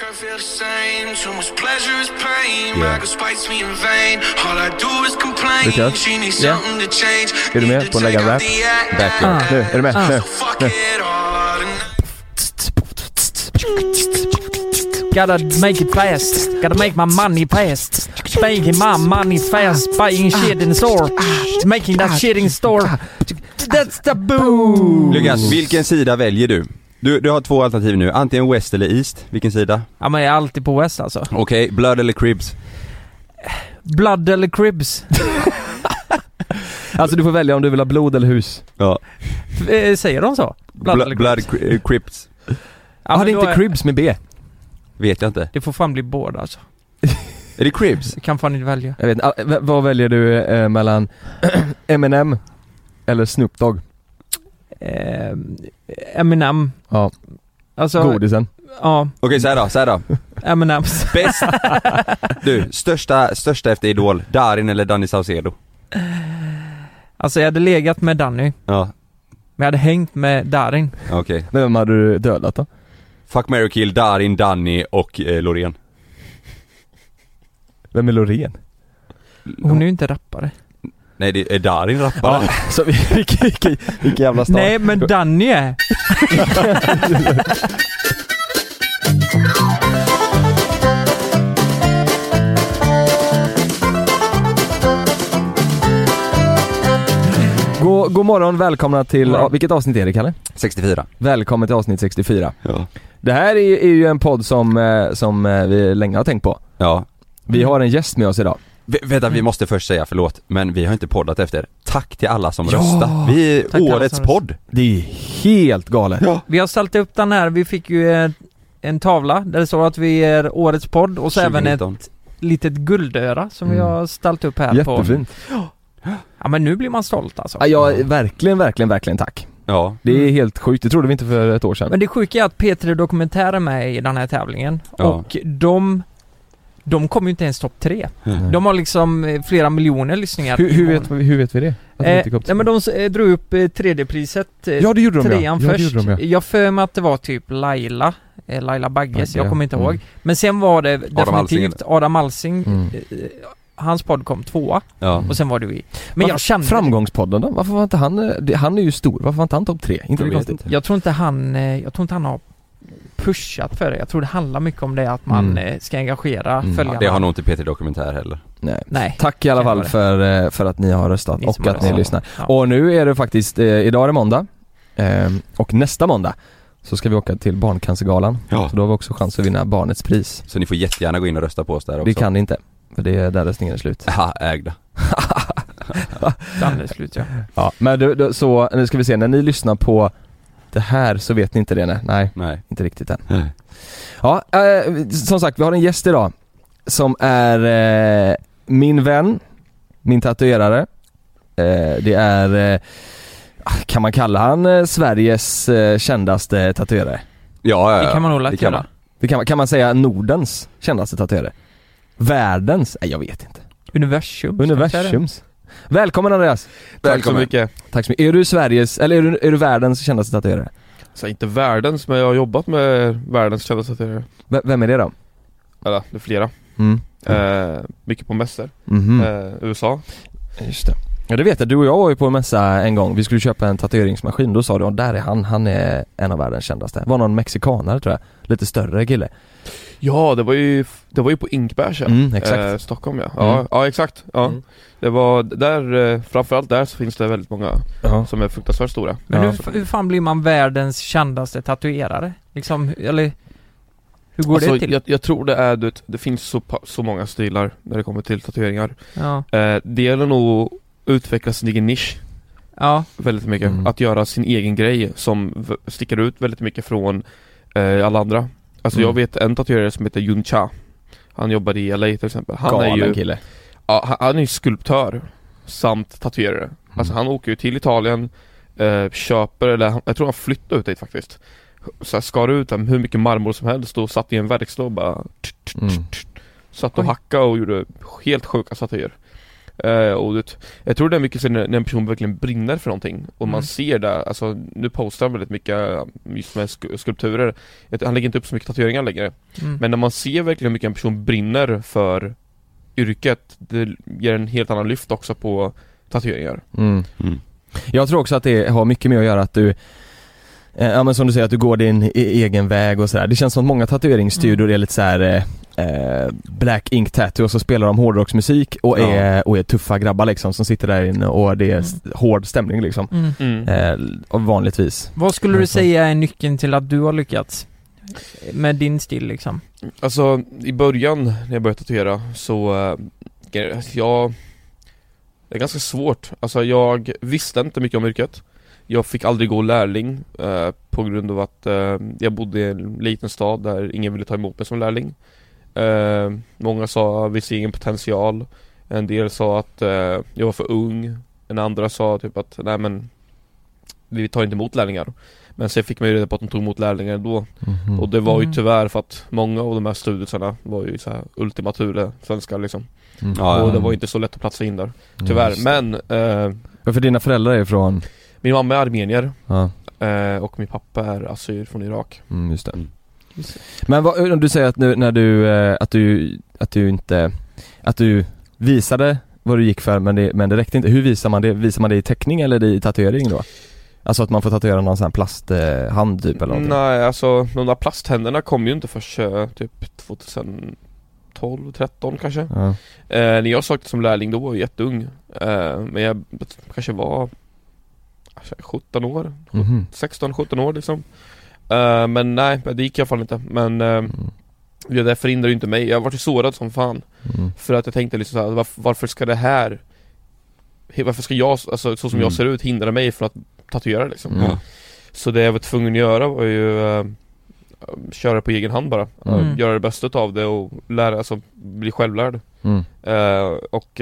Kurt feel the same. Too much pleasure is pain. My girl spites me in vain. All I do is complain. Lukas? She needs Ja? something to change. Är du med på att lägga en rap? act. Backyard. Nu, är du med? Nu, fuck nu. Gotta make it fast. Gotta make my money fast. Making my money fast. Buying shit in the store. Making that shit in the store. That's the boo! Lukas, vilken sida väljer du? Du? Du har två alternativ nu, antingen West eller East. Vilken sida? Ja men jag är alltid på West alltså. Okej, Blood eller Cribs? Blood eller Cribs? Alltså du får välja om du vill ha blod eller hus. Ja. Eh, Säger de så? Blood Bl- eller Blood Cribs? Cri- eh, Crips. Ja, men det är inte Cribs med B. Vet jag inte. Det får fan bli båda alltså. Är det Cribs? Jag kan fan inte välja. Jag vet ah, vad väljer du eh, mellan Eminem eller Snoop Dogg? Eh, Eminem. Ja, Alltså, godisen. ja. Okej, så här då, så här då. Eminems. Bäst, du, största, största efter Idol, Darin eller Danny Saucedo? Alltså jag hade legat med Danny. Ja, Men jag hade hängt med Darin. okej. Men vem hade du dödat då? Fuck, marry, kill, Darin, Danny och eh, Loreen. Vem är Loreen? Hon är ju inte rappare. Nej, det är Darin rappare. så vilken, vilken, vilken jävla start. Nej men Danny är. God, god morgon, välkomna till, ja, vilket avsnitt är det Kalle? 64. Välkommen till avsnitt 64. Ja. Det här är, är ju en podd som, eh, som eh, vi länge har tänkt på. Ja. Vi har en gäst med oss idag. V- vänta, vi måste först säga förlåt, men vi har inte poddat efter. Tack till alla som Ja. röstar. Vi är årets podd. Det är helt galet. Ja. Vi har ställt upp den här, vi fick ju en, en tavla där det står att vi är årets podd och så även ett 2019. litet guldöra som vi Mm. har ställt upp här på. Jättefint. Ja men nu blir man stolt alltså. Ja, jag, verkligen, verkligen, verkligen tack. Ja. Det är Mm. helt sjukt, det trodde vi inte för ett år sedan. Men det sjuka är att P3 Dokumentär är med i den här tävlingen Ja. och de de kommer ju inte ens topp tre. Mm. De har liksom eh, flera miljoner lyssningar hur, i hur, vet, vi- hur vet vi det? Att Eh, nej men de eh, drog upp eh, tredjepriset, eh, Ja det gjorde de trean ja. ja, det först. gjorde de, ja. Jag för mig att det var typ Laila, eh, Laila Bagges, Bagge, jag kommer inte mm. ihåg. Men sen var det definitivt Alsing. Adam Alsing, Mm. hans podd kom tvåa Ja. och sen var det vi. Men Varför- jag kände, Framgångspodden då? Varför var inte han, han är ju stor, varför var inte han topp tre? Inte Jag jag tror inte han, jag tror inte han har pushat för det. Jag tror det handlar mycket om det att man Mm. eh, ska engagera Mm. följarna. Det har nog inte Peter Dokumentär heller. Nej. Nej. Tack i alla fall det. för, eh, för att ni har röstat Ni och att ni lyssnar. Ja. Och nu är det faktiskt, eh, idag är det måndag eh, och nästa måndag så ska vi åka till Barncancergalan. Ja. Så då har vi också chans att vinna Barnets pris. Så ni får jättegärna gå in och rösta på oss där också. Vi kan inte, för det är där röstningen är slut. Ha, ägda. Den är slut ja. Ja, men du, du, så, nu ska vi se, när ni lyssnar på det här så vet ni inte det nej. Nej, Nej. inte riktigt än. Nej. Ja, eh, som sagt vi har en gäst idag som är eh, min vän, min tatuerare. Eh, det är, eh, kan man kalla han eh, Sveriges eh, kändaste tatuerare? Ja, ja, ja. Det kan man nog lätt Det kan göra. Det kan, man- kan man säga Nordens kändaste tatuerare? Världens? Nej jag vet inte. Universum. ska man säga det? Universums. Välkommen Andreas! Välkommen. mycket. Tack så mycket. Är du Sveriges, eller är du, är du världens kändaste tatuerare? Så inte världens, men jag har jobbat med världens kändaste tatuerare. V- vem är det då? Eller, det är flera. Mm. Eh, mycket på mässor. Mhm. Eh, USA. Just det. Ja det vet jag, du och jag var ju på en mässa en gång, vi skulle köpa en tatueringsmaskin, då sa du "Ja, där är han, han är en av världens kändaste. Var någon mexikanare tror jag, lite större kille. Ja, det var ju, det var ju på Inkbergs ja. Mm, exakt. Eh, Stockholm ja. Ja, Mm. ja exakt. Ja. Mm. Det var där, eh, framförallt där så finns det väldigt många Ja. som är fruktansvärt stora. Men Ja. hur, hur fan blir man världens kändaste tatuerare? Liksom, eller hur går alltså, det till? Jag, jag tror det är, du vet, det finns så, så många stilar när det kommer till tatueringar. Ja, Eh, det gäller nog att utveckla sin egen nisch ja, väldigt mycket. Mm. Att göra sin egen grej som sticker ut väldigt mycket från eh, alla andra. Alltså Mm. jag vet en tatuerare som heter Yun Cha. Han jobbar i LA till exempel. Han Galen är ju, kille. ja, han- han är ju skulptör samt tatuerare. Alltså han åker ju till Italien, eh, köper, eller han- jag tror han flyttade ut dit faktiskt. Så här, skar ut hur mycket marmor som helst och satt i en verkstad och bara Mm. Satt och hackade och gjorde helt sjuka statyer. Eh, och det, jag tror det är mycket så när, när en person verkligen brinner för någonting och man Mm. ser det, alltså nu postar han väldigt mycket just med sk- skulpturer. Han lägger inte upp så mycket tatueringar längre. mm. Men när man ser verkligen hur mycket en person brinner för yrket, det ger en helt annan lyft också på tatueringar. Mm. Mm. Jag tror också att det har mycket med att göra att du Ja men som du säger att du går din e- egen väg och sådär. Det känns som att många tatueringsstudior är lite såhär eh, eh, Black Ink Tattoo och så spelar de hårdrocksmusik och Ja. är, och är tuffa grabbar liksom som sitter där inne och det är s- hård stämning liksom. Mm. Mm. Eh, och vanligtvis. Vad skulle du Alltså. säga är nyckeln till att du har lyckats? Med din stil liksom? Alltså i början när jag började tatuera så, äh, jag Det är ganska svårt, alltså jag visste inte mycket om yrket Jag fick aldrig gå lärling eh, på grund av att eh, jag bodde i en liten stad där ingen ville ta emot mig som lärling. Eh, Många sa vi ser ingen potential. En del sa att eh, jag var för ung. En andra sa typ att nej men Vi tar inte emot lärlingar. Men sen fick man ju reda på att de tog emot lärlingar ändå. Mhm. och det var ju Mm. tyvärr för att många av de här studierna var ju så här Ultima Thule svenskar liksom. Mm. Och det var inte så lätt att platsa in där Tyvärr, just det. men eh, för dina föräldrar är från, Min mamma är armenier ja, eh, och min pappa är assyr från Irak mm, just det. Mm. Men vad, om du säger att nu när du, eh, att du, att du inte, att du visade vad du gick för men det, men det räckte inte. Hur visar man det? Visar man det i teckning eller i tatuering då? Alltså att man får tatuera någon sån här plasthand typ eller någonting? Nej alltså, de där plasthänderna kom ju inte förrän eh, typ 2012, 13 kanske Ja. eh, När jag sökte som lärling då var jag jätteung eh, Men jag kanske var 17 år, Mhm. 16-17 år liksom Eh, Men nej, det gick i alla fall inte Men eh, Mm. det där förhindrar ju inte mig, jag var ju sårad som fan Mm. För att jag tänkte liksom såhär, varför, varför ska det här Varför ska jag, alltså så som Mm. jag ser ut, hindra mig från att tatuera liksom Mm. Så det jag var tvungen att göra var ju eh, Köra på egen hand bara, Mm. göra det bästa av det och lära, alltså bli självlärd Mm. Och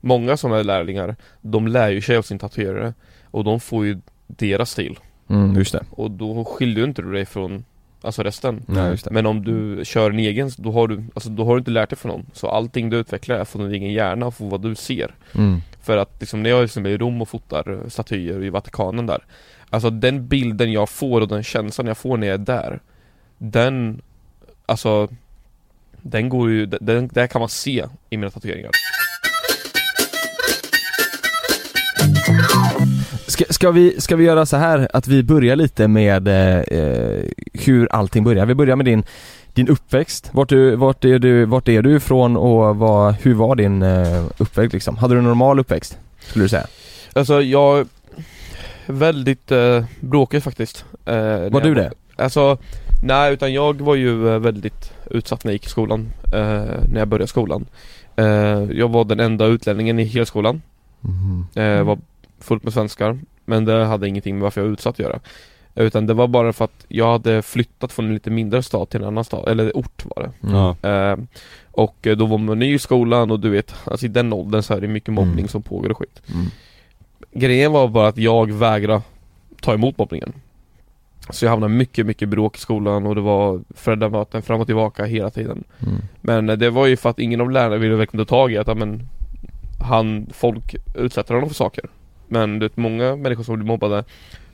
Många som är lärlingar, de lär ju sig av sin tatuerare Och de får ju deras stil Mm, just det. Och då skiljer inte du dig från Alltså resten Nej, just det. Men om du kör en egen, då har du, alltså, då har du inte lärt dig från någon Så allting du utvecklar är från din egen hjärna och från vad du ser Mm. För att liksom, när jag liksom är i Rom och fotar statyer i Vatikanen där Alltså den bilden jag får och den känslan jag får när jag är där Den Alltså Den går ju, den, där kan man se i mina tatueringar Ska, ska, vi, ska vi göra så här att vi börjar lite med eh, hur allting börjar? Vi börjar med din, din uppväxt. Vart, du, vart, är du, vart är du ifrån och vad, hur var din eh, uppväxt liksom? Hade du en normal uppväxt? Skulle du säga? Alltså jag Väldigt eh, bråkig faktiskt eh, Var du det? Alltså Nej utan jag var ju eh, väldigt utsatt när jag gick i skolan eh, När jag började skolan eh, Jag var den enda utlänningen i hela skolan eh, Var fullt med svenskar Men det hade ingenting med varför jag var utsatt att göra Utan det var bara för att jag hade flyttat från en lite mindre stad till en annan stad, eller ort var det Ja. eh, Och eh, då var man ny i skolan och du vet, alltså i den åldern så är det mycket mobbning Mm. som pågår och skit Mm. Grejen var bara att jag vägrade ta emot mobbningen Så jag hamnade mycket, mycket bråk i skolan och det var föräldramöten fram och tillbaka hela tiden Mm. Men eh, det var ju för att ingen av lärarna ville verkligen ta tag i att, men Han, folk utsätter honom för saker Men du vet, många människor som blir mobbade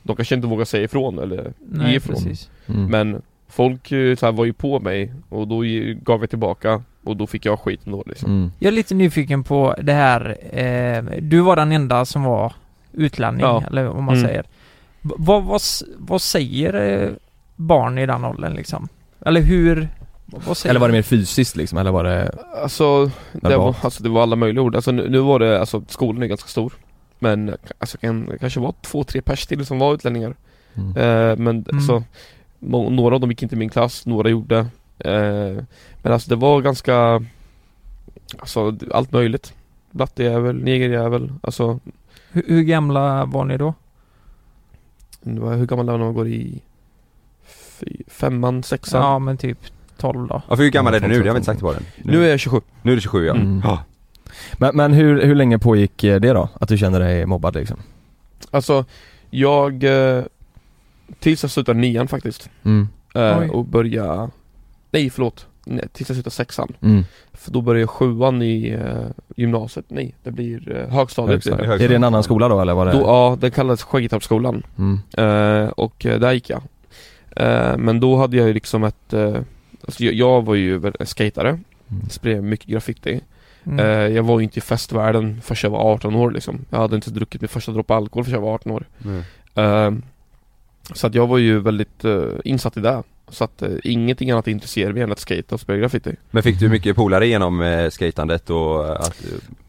De kanske inte vågar säga ifrån eller ge Nej, ifrån precis. Mm. Men folk eh, så här, var ju på mig och då ge- gav jag tillbaka och då fick jag skiten då liksom Mm. Jag är lite nyfiken på det här, eh, du var den enda som var utlänning, Ja. eller vad man Mm. säger. V- vad, vad, vad säger eh, barn i den åldern liksom? Eller hur, Vad säger Eller var det mer fysiskt liksom, eller var det... Alltså det, var, alltså det var alla möjliga ord, alltså nu, nu var det, alltså skolan är ganska stor Men alltså kan, kanske var två, tre pers till som var utlänningar Mm. eh, Men Mm. så må, Några av dem gick inte i min klass, några gjorde eh, Men alltså det var ganska Alltså allt möjligt Blattejävel, negerjävel, alltså Hur, hur gamla var ni då? det var- Hur gammal är man när man går i Femman, sexan? Ja men typ 12 då. Ja för hur gammal är du nu? Det har vi inte sagt på den. Nu är jag 27 Nu är du 27 ja. Mm. ja. Men, men hur, hur länge pågick eh, det då? Att du kände dig mobbad liksom? Alltså Jag eh, Tills jag slutade nian faktiskt Mm. eh. Och börja Nej förlåt, nej, tills jag slutade sexan Mm. För då börjar jag sjuan i eh, gymnasiet, nej det blir eh, högstadiet. Högstadiet. Är det en annan skola då eller var det? Då, Ja, den kallades Skäggetorpsskolan Mm. eh, Och där gick jag Men då hade jag ju liksom ett Alltså jag, jag var ju skatare Mm. Spred mycket graffiti Mm. eh, Jag var ju inte i festvärlden förrän jag var 18 år liksom. Jag hade inte druckit min första droppe alkohol förrän jag var 18 år. Mm. Eh, Så att jag var ju väldigt eh, insatt i det. Så att eh, ingenting annat intresserade mig än att skata och spela graffiti. Men fick du mycket polare genom eh, skatandet och att...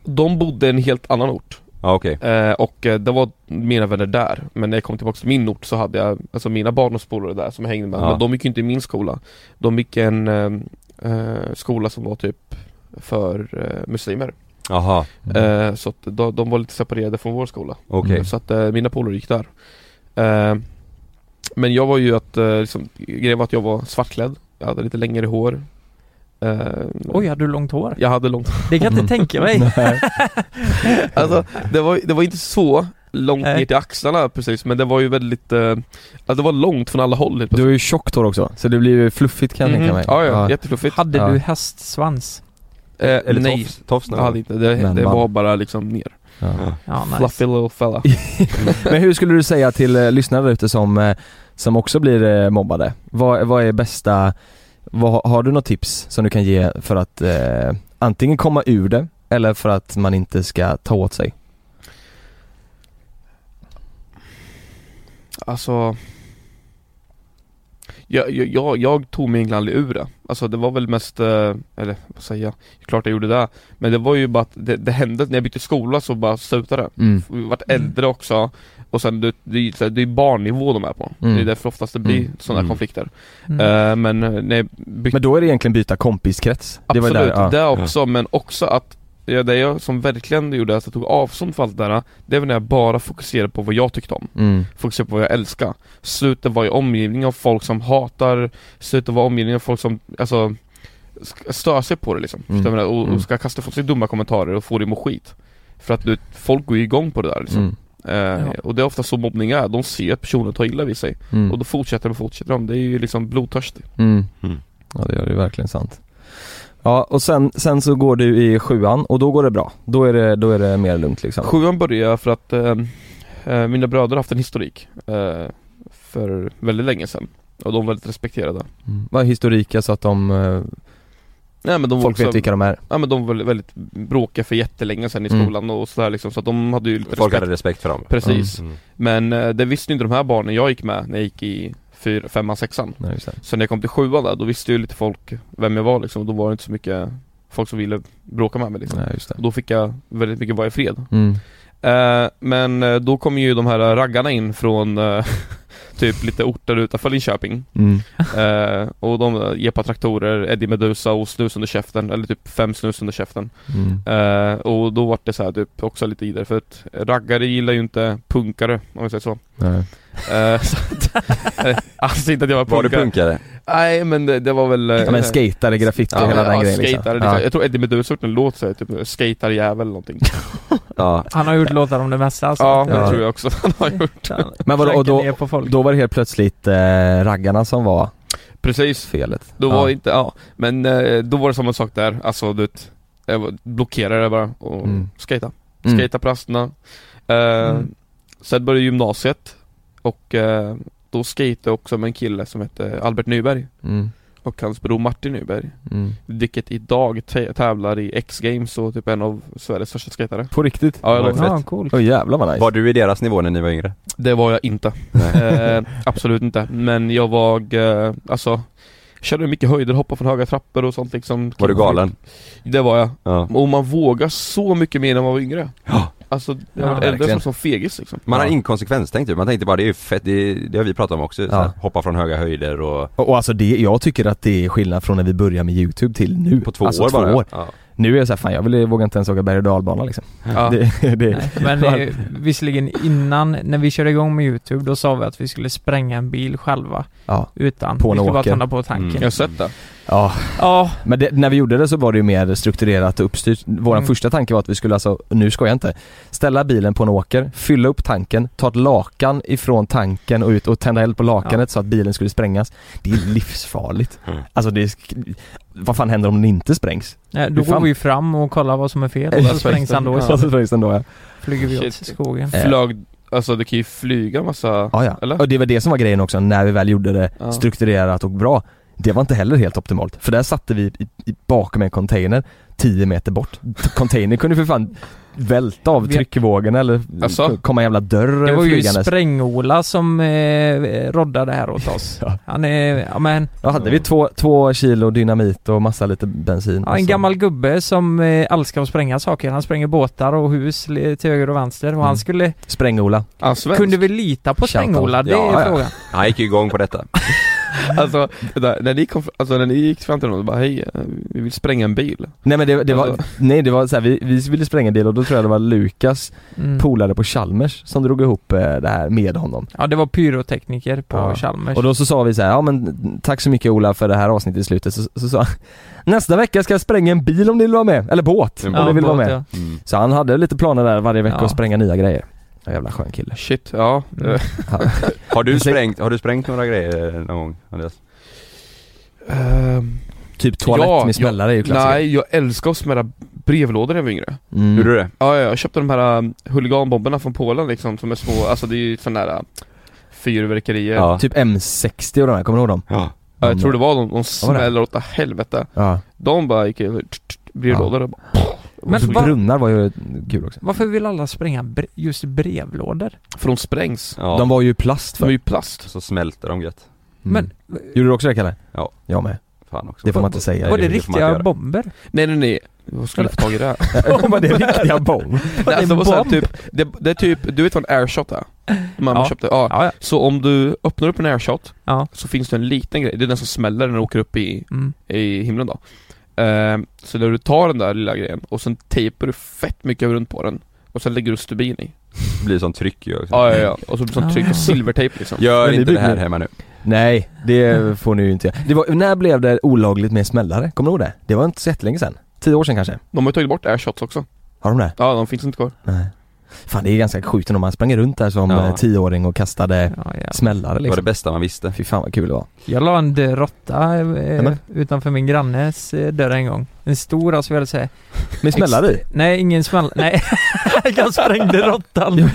De bodde i en helt annan ort. Ja okej. eh, Och eh, det var mina vänner där. Men när jag kom tillbaka till min ort så hade jag Alltså mina barndomspolare där som jag hängde med. Ja. Men de gick ju inte i min skola. De gick i en eh, eh, skola som var typ för eh, muslimer Jaha, eh, Så att de, de var lite separerade från vår skola okej. Så att eh, mina polare gick där eh, Men jag var ju att, eh, liksom, grejen var att jag var svartklädd Jag hade lite längre hår eh, Oj, hade du långt hår? Jag hade långt Det kan jag inte tänka mig. Alltså det var, det var inte så långt Nej. ner till axlarna precis men det var ju väldigt eh, alltså, Det var långt från alla håll helt Du har ju tjockt hår också, så det blir ju fluffigt kan jag Mhm. tänka mig. Ja ja, jättefluffigt Hade Ja. du hästsvans? Eh, Eller Nej, tofs, tofs jag hade inte, det, Men det man- var bara liksom ner Ja. Ja, nice. Fluffy little fella Men hur skulle du säga till eh, lyssnare där ute som, eh, som också blir eh, mobbade? Vad, vad är bästa, vad, har du något tips som du kan ge för att eh, antingen komma ur det eller för att man inte ska ta åt sig? Alltså jag, jag, jag, tog mig egentligen aldrig ur det Alltså det var väl mest, eh, eller vad säger jag? Klart jag gjorde det Men det var ju bara att det, det hände, när jag bytte skola så bara slutade det Mm. Vi vart äldre också Och sen det, det, det är barnnivå de är på Mm. Det är därför oftast det blir Mm. sådana Mm. konflikter Mm. Eh, Men eh, när jag bytte Men då är det egentligen byta kompiskrets? Det var Absolut, där, ja. det också, men också att ja, det jag som verkligen gjorde att jag tog avstånd från allt det där Det var när jag bara fokuserade på vad jag tyckte om Mm. Fokuserade på vad jag älskar Sluta vara i omgivning av folk som hatar Sluta vara i omgivning av folk som, alltså Stör sig på det liksom, Mm. Förstår menar? och, Mm. och ska kasta på sig dumma kommentarer och få dig må skit För att du, folk går ju igång på det där liksom Mm. Ja. Och det är ofta så mobbning är, de ser att personen tar illa vid sig Mm. Och då fortsätter de och fortsätter de, det är ju liksom blodtörstigt Mm. Mm. Ja det är det verkligen sant. Ja och sen, sen så går du i sjuan och då går det bra. Då är det, då är det mer lugnt liksom. Sjuan började jag för att eh, eh, mina bröder har haft en historik eh, För väldigt länge sedan Och de var väldigt respekterade Mm. Vad är historik, alltså att de, eh, Nej men de folk också, vet vilka de är? Ja men de var väldigt bråkiga för jättelänge sedan i Mm. skolan och sådär liksom Så att de hade ju lite Folk respekt hade respekt för dem. Precis Mm. Men eh, det visste inte de här barnen jag gick med när jag gick i fyra, femman, sexan Nej, just det. Så när jag kom till sjuan där, då visste ju lite folk vem jag var liksom och Då var det inte så mycket folk som ville bråka med mig liksom Nej, just det. Och Då fick jag väldigt mycket vara i fred Mm. Eh, men eh, då kom ju de här raggarna in från eh, typ lite orter utanför Linköping Mm. eh, Och de på traktorer, Eddie Meduza och snus under käften, eller typ fem snus under käften Mm. eh, Och då var det så här typ också lite i det för att raggare gillar ju inte punkare om vi säger så Nej. eh, så att, eh, Alltså inte att jag var Var du punkare punkare? Nej men det, det var väl Ja men skatare, graffiti, Ja, hela ja, den grejen liksom. Ja. liksom. Jag tror Eddie Meduza har gjort en låt såhär, typ skatarjävel eller någonting Ja. Han har gjort låtar om det mesta alltså. Ja, det Ja. tror jag också han har gjort Men vadå, och då, ner på folk. då var det helt plötsligt eh, raggarna som var Precis felet? Då ja. var det inte, ja, men eh, då var det samma sak där, alltså du vet Jag blockerade det bara och Mm. skata Mm. Skata på rasterna eh, Mm. Sen började gymnasiet Och eh, då skatade jag också med en kille som hette Albert Nyberg Mm. Och hans bror Martin Nyberg Mm. Vilket idag tä- tävlar i X-games och typ en av Sveriges största skatare På riktigt? Ja, jag. Ja, coolt. Åh jävlar vad nice. Var du i deras nivå när ni var yngre? Det var jag inte eh, Absolut inte, men jag var, eh, alltså körde mycket höjder, hoppade från höga trappor och sånt liksom Var du galen? Det var jag. Ja. Och man vågar så mycket mer när man var yngre. Ja. Alltså, jag Ja, var äldre verkligen. som fegis liksom. Man har Ja. inkonsekvenstänkt typ, man tänkte bara det är ju fett, det, det har vi pratat om också, så här, hoppa från höga höjder och Och, och alltså det, jag tycker att det är skillnad från när vi började med YouTube till nu. på två alltså år två bara. år. Ja. Nu är jag såhär, fan jag vill, vågar inte ens åka berg och dalbana liksom. Ja. Det, det, men eh, visserligen innan, när vi körde igång med YouTube, då sa vi att vi skulle spränga en bil själva. Ja. Utan. På vi skulle bara tända på tanken. Mm. Jag har sett det. Ja. Ja, Men det, när vi gjorde det så var det ju mer strukturerat och uppstyrt. Våran Mm. första tanke var att vi skulle alltså, nu ska jag inte, ställa bilen på en åker, fylla upp tanken, ta ett lakan ifrån tanken och ut och tända eld på lakanet så att bilen skulle sprängas. Det är livsfarligt. Mm. Alltså det är, vad fan händer om den inte sprängs? nej, då går vi fram och kollar vad som är fel. Och så sprängs den då Ja, så istället. sprängs den då ja. Flyger vi åt skogen. Eh. Flög, alltså det kan ju flyga massa, Ja, ja. eller? Och det var det som var grejen också när vi väl gjorde det Ja. strukturerat och bra. Det var inte heller helt optimalt. För där satte vi i, i, bakom en container 10 meter bort. Container kunde för fan välta av tryckvågen eller Asså? komma en jävla dörr Det var ju flygandes. Spräng-Ola som eh, roddade här åt oss. Ja. Han är, ja men, Då hade vi två, två kilo dynamit och massa lite bensin. ja, en så- gammal gubbe som eh, älskar att spränga saker. Han spränger båtar och hus till höger och vänster och Mm. han skulle, Spräng-Ola. Ja, kunde vi lita på. Spräng-Ola? Det är ja. frågan. Han gick ju igång på detta. Alltså, vänta, när ni kom, alltså när ni gick fram till honom och bara hej, eh, vi vill spränga en bil. Nej men det, det var, Alltså- nej det var så här, vi, vi ville spränga en bil och då tror jag det var Lukas Mm. polare på Chalmers som drog ihop eh, det här med honom. Ja, det var pyrotekniker på Ja. Chalmers. Och då så sa vi så här, ja men tack så mycket Ola för det här avsnittet i slutet. Så, så sa han, nästa vecka ska jag spränga en bil om ni vill vara med, eller båt om Ja, ni vill vara båt, med. ja. Mm. Så han hade lite planer där varje vecka Ja. att spränga nya grejer. En jävla skön kille. Shit, ja. Mm. Ja. Har du sprängt, har du sprängt några grejer någon gång Andreas? Ehm, Typ toalett Ja, med smällare är ju klassiker. nej, jag älskar att smälla brevlådor när jag var yngre. Mm. Gjorde du det? Ja, ja, jag köpte de här um, huliganbomberna från Polen liksom, som är små, alltså det är ju sådana där uh, fyrverkerier. Ja. Typ M60 och de här, kommer du ihåg dem? Ja. Ja, jag tror det var de, de smäller åt helvete. Ja. De bara gick i brevlådor och bara, Men så vad- brunnar var ju kul också. Varför vill alla spränga bre- just brevlådor? för de sprängs. ja. De var ju plast De är för. ju plast. Så smälter de gött. Mm. Men Gjorde du också det Kalle? Ja. Jag med. Fan också. Det får man inte säga. var det, det riktiga bomber? Nej nej nej, vad skulle jag få tag i det? Var det riktiga bomb? Nej, alltså, det, var så här, bomb? typ, det, det är typ, du vet vad en airshot är? Mamma Ja. köpte, ja. Ja, ja. Så om du öppnar upp en airshot ja. så finns det en liten grej, det är den som smäller när den åker upp i, Mm. i himlen då. Ehm, så när du tar den där lilla grejen och sen tejpar du fett mycket runt på den och sen lägger du stubin i. Det blir sånt tryck ju också. Ja ja ja, och så blir det sånt tryck Ah. silvertejp liksom. Gör inte det här hemma nu. Nej, det får ni ju inte göra. Det var, när blev det olagligt med smällare? Kommer du ihåg det? Det var inte så jättelänge sedan. Tio år sedan kanske? De har ju tagit bort airshots också. Har de det? Ja, de finns inte kvar. Nej. Fan det är ganska sjukt om man sprang runt där som Ja. eh, tioåring och kastade Ja, ja. smällare Det var det liksom. bästa man visste. Fy fan vad kul det var. Jag la en död råtta eh, utanför min grannes eh, dörr en gång. En stor alltså vill jag säga. Med smällare i? Nej, ingen smäll... Nej. jag sprängde råttan.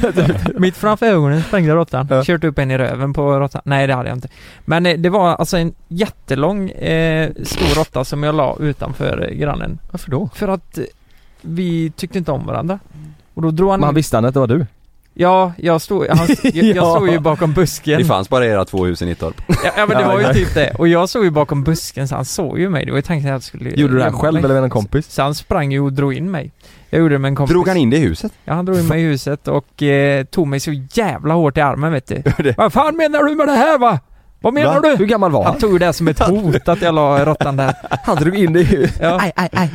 Mitt framför ögonen sprängde råttan. Ja. Kört upp en i röven på råttan. Nej, det hade jag inte. Men eh, det var alltså en jättelång eh, stor råtta som jag la utanför eh, grannen. Varför då? För att eh, vi tyckte inte om varandra. Och då drog han... Men han visste han att det var du? Ja, jag stod, han, jag, jag Ja. stod ju bakom busken. Det fanns bara era två hus i Nittorp. Ja, ja men det var ju typ det. Och jag såg ju bakom busken så han såg ju mig. Det var ju tanken att jag skulle Gjorde du det här själv mig. eller med en kompis? Så han sprang ju och drog in mig. Jag gjorde det med en kompis. Drog han in det i huset? Ja, han drog in mig i huset och eh, tog mig så jävla hårt i armen vet du. Det- Vad fan menar du med det här va? Vad menar Va? du? Hur gammal var Han han? tog det som ett hot att jag la råttan där. Han drog in det i Ja. Aj, aj, aj.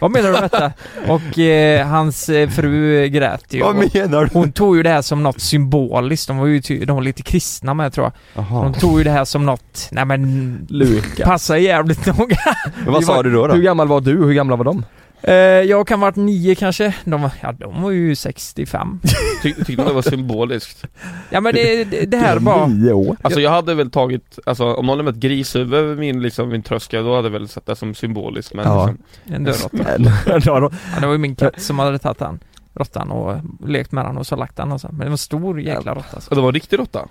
Vad menar du med detta? Och eh, hans eh, fru grät ju. Vad menar du? Hon tog ju det här som något symboliskt. De var ju de var lite kristna med tror jag. Jaha. De tog ju det här som något, nej men Luka. passa jävligt noga. Men vad sa du då? då? Hur gammal var du och hur gamla var de? Eh, jag kan varit nio kanske. De var, ja, de var ju 65. Ty, tyckte det var symboliskt. Ja men det, det, det här var... Nio år. Alltså jag hade väl tagit, alltså om någon ett grishuvud över min, liksom, min tröskel, då hade jag väl sett det som symboliskt men Ja. liksom, En död råtta. Ja, då- Ja, det var ju min katt som hade tagit han. Råttan och lekt med han och så lagt han och så. Men det var en stor jäkla råtta alltså. Och det var en riktig råtta?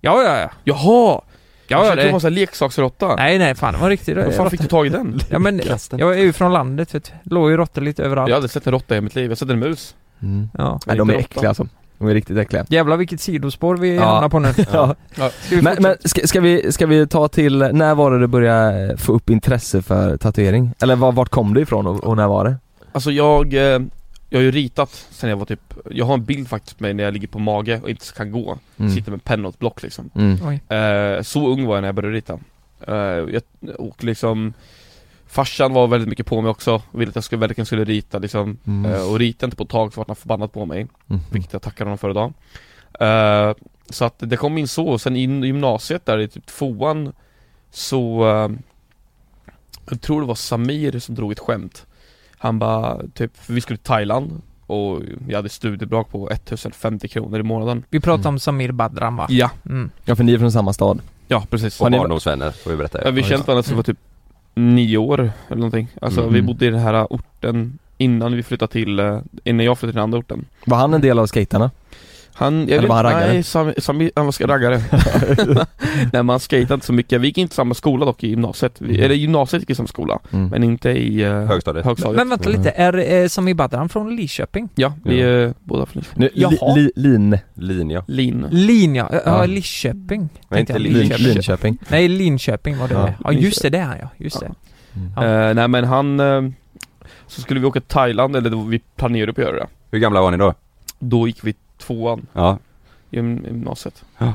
Ja, ja, ja. Jaha! Ja, jag ja trodde det var sån här leksaksråtta. Nej, nej, fan det var en riktig Var fan fick du tag i den? Ja men, jag är ju från landet vet du. Låg ju råttor lite överallt. Jag har aldrig sett en råtta i mitt liv, jag har sett en mus. Mm. Ja. Nej, de är äckliga alltså. De är riktigt äckliga. Jävlar vilket sidospår vi Ja. hamnar på nu. Ja. Ska vi Men, men ska, ska, vi, ska vi ta till, när var det du började få upp intresse för tatuering? Eller var, vart kom det ifrån och, och när var det? Alltså jag, eh, jag har ju ritat sen jag var typ, jag har en bild faktiskt på mig när jag ligger på mage och inte kan gå Mm. Sitter med penna och ett block liksom Mm. Eh, Så ung var jag när jag började rita eh, jag, Och liksom Farsan var väldigt mycket på mig också, ville att jag skulle, verkligen skulle rita liksom Mm. eh, Och ritade inte på ett tag så vart han förbannad på mig Mm. Vilket jag tackar honom för idag eh, Så att det kom in så, och sen in i gymnasiet där i typ tvåan Så eh, Jag tror det var Samir som drog ett skämt Han bara typ, vi skulle till Thailand och jag hade studiebidrag på 1050 kronor i månaden Vi pratar om Samir Badran va? Ja, Mm. Ja för ni är från samma stad. ja precis Och barndomsvänner får vi berätta. Ja, vi känt varandra sedan vi var typ nio år eller någonting Alltså Mm. vi bodde i den här orten innan vi flyttade till, eh, innan jag flyttade till den andra orten Var han en del av skaterna? Han, jag Eller vet, var han raggare? Nej, Sami, Sami, han var raggare Nej man skejtade inte så mycket, vi gick inte samma skola dock i gymnasiet vi, Mm. Eller gymnasiet gick i samma skola, Mm. men inte i uh, Högstadiet. högstadiet Men vänta lite, är eh, Samir Badran från Lidköping? Ja, vi är båda från Nu, li, Jaha. li, lin, Linja. Lin Lin ja, ja. Ja. Lidköping Men inte. Lin- lin, Lidköping. Linköping. Nej Linköping var det Ja, Ja, just det, det är han ja, just det Ja. Eh, Nej men han eh, Så skulle vi åka till Thailand, eller då, vi planerade på att göra det Hur gamla var ni då? Då gick vi tvåan Ja. i gym- gymnasiet Ja.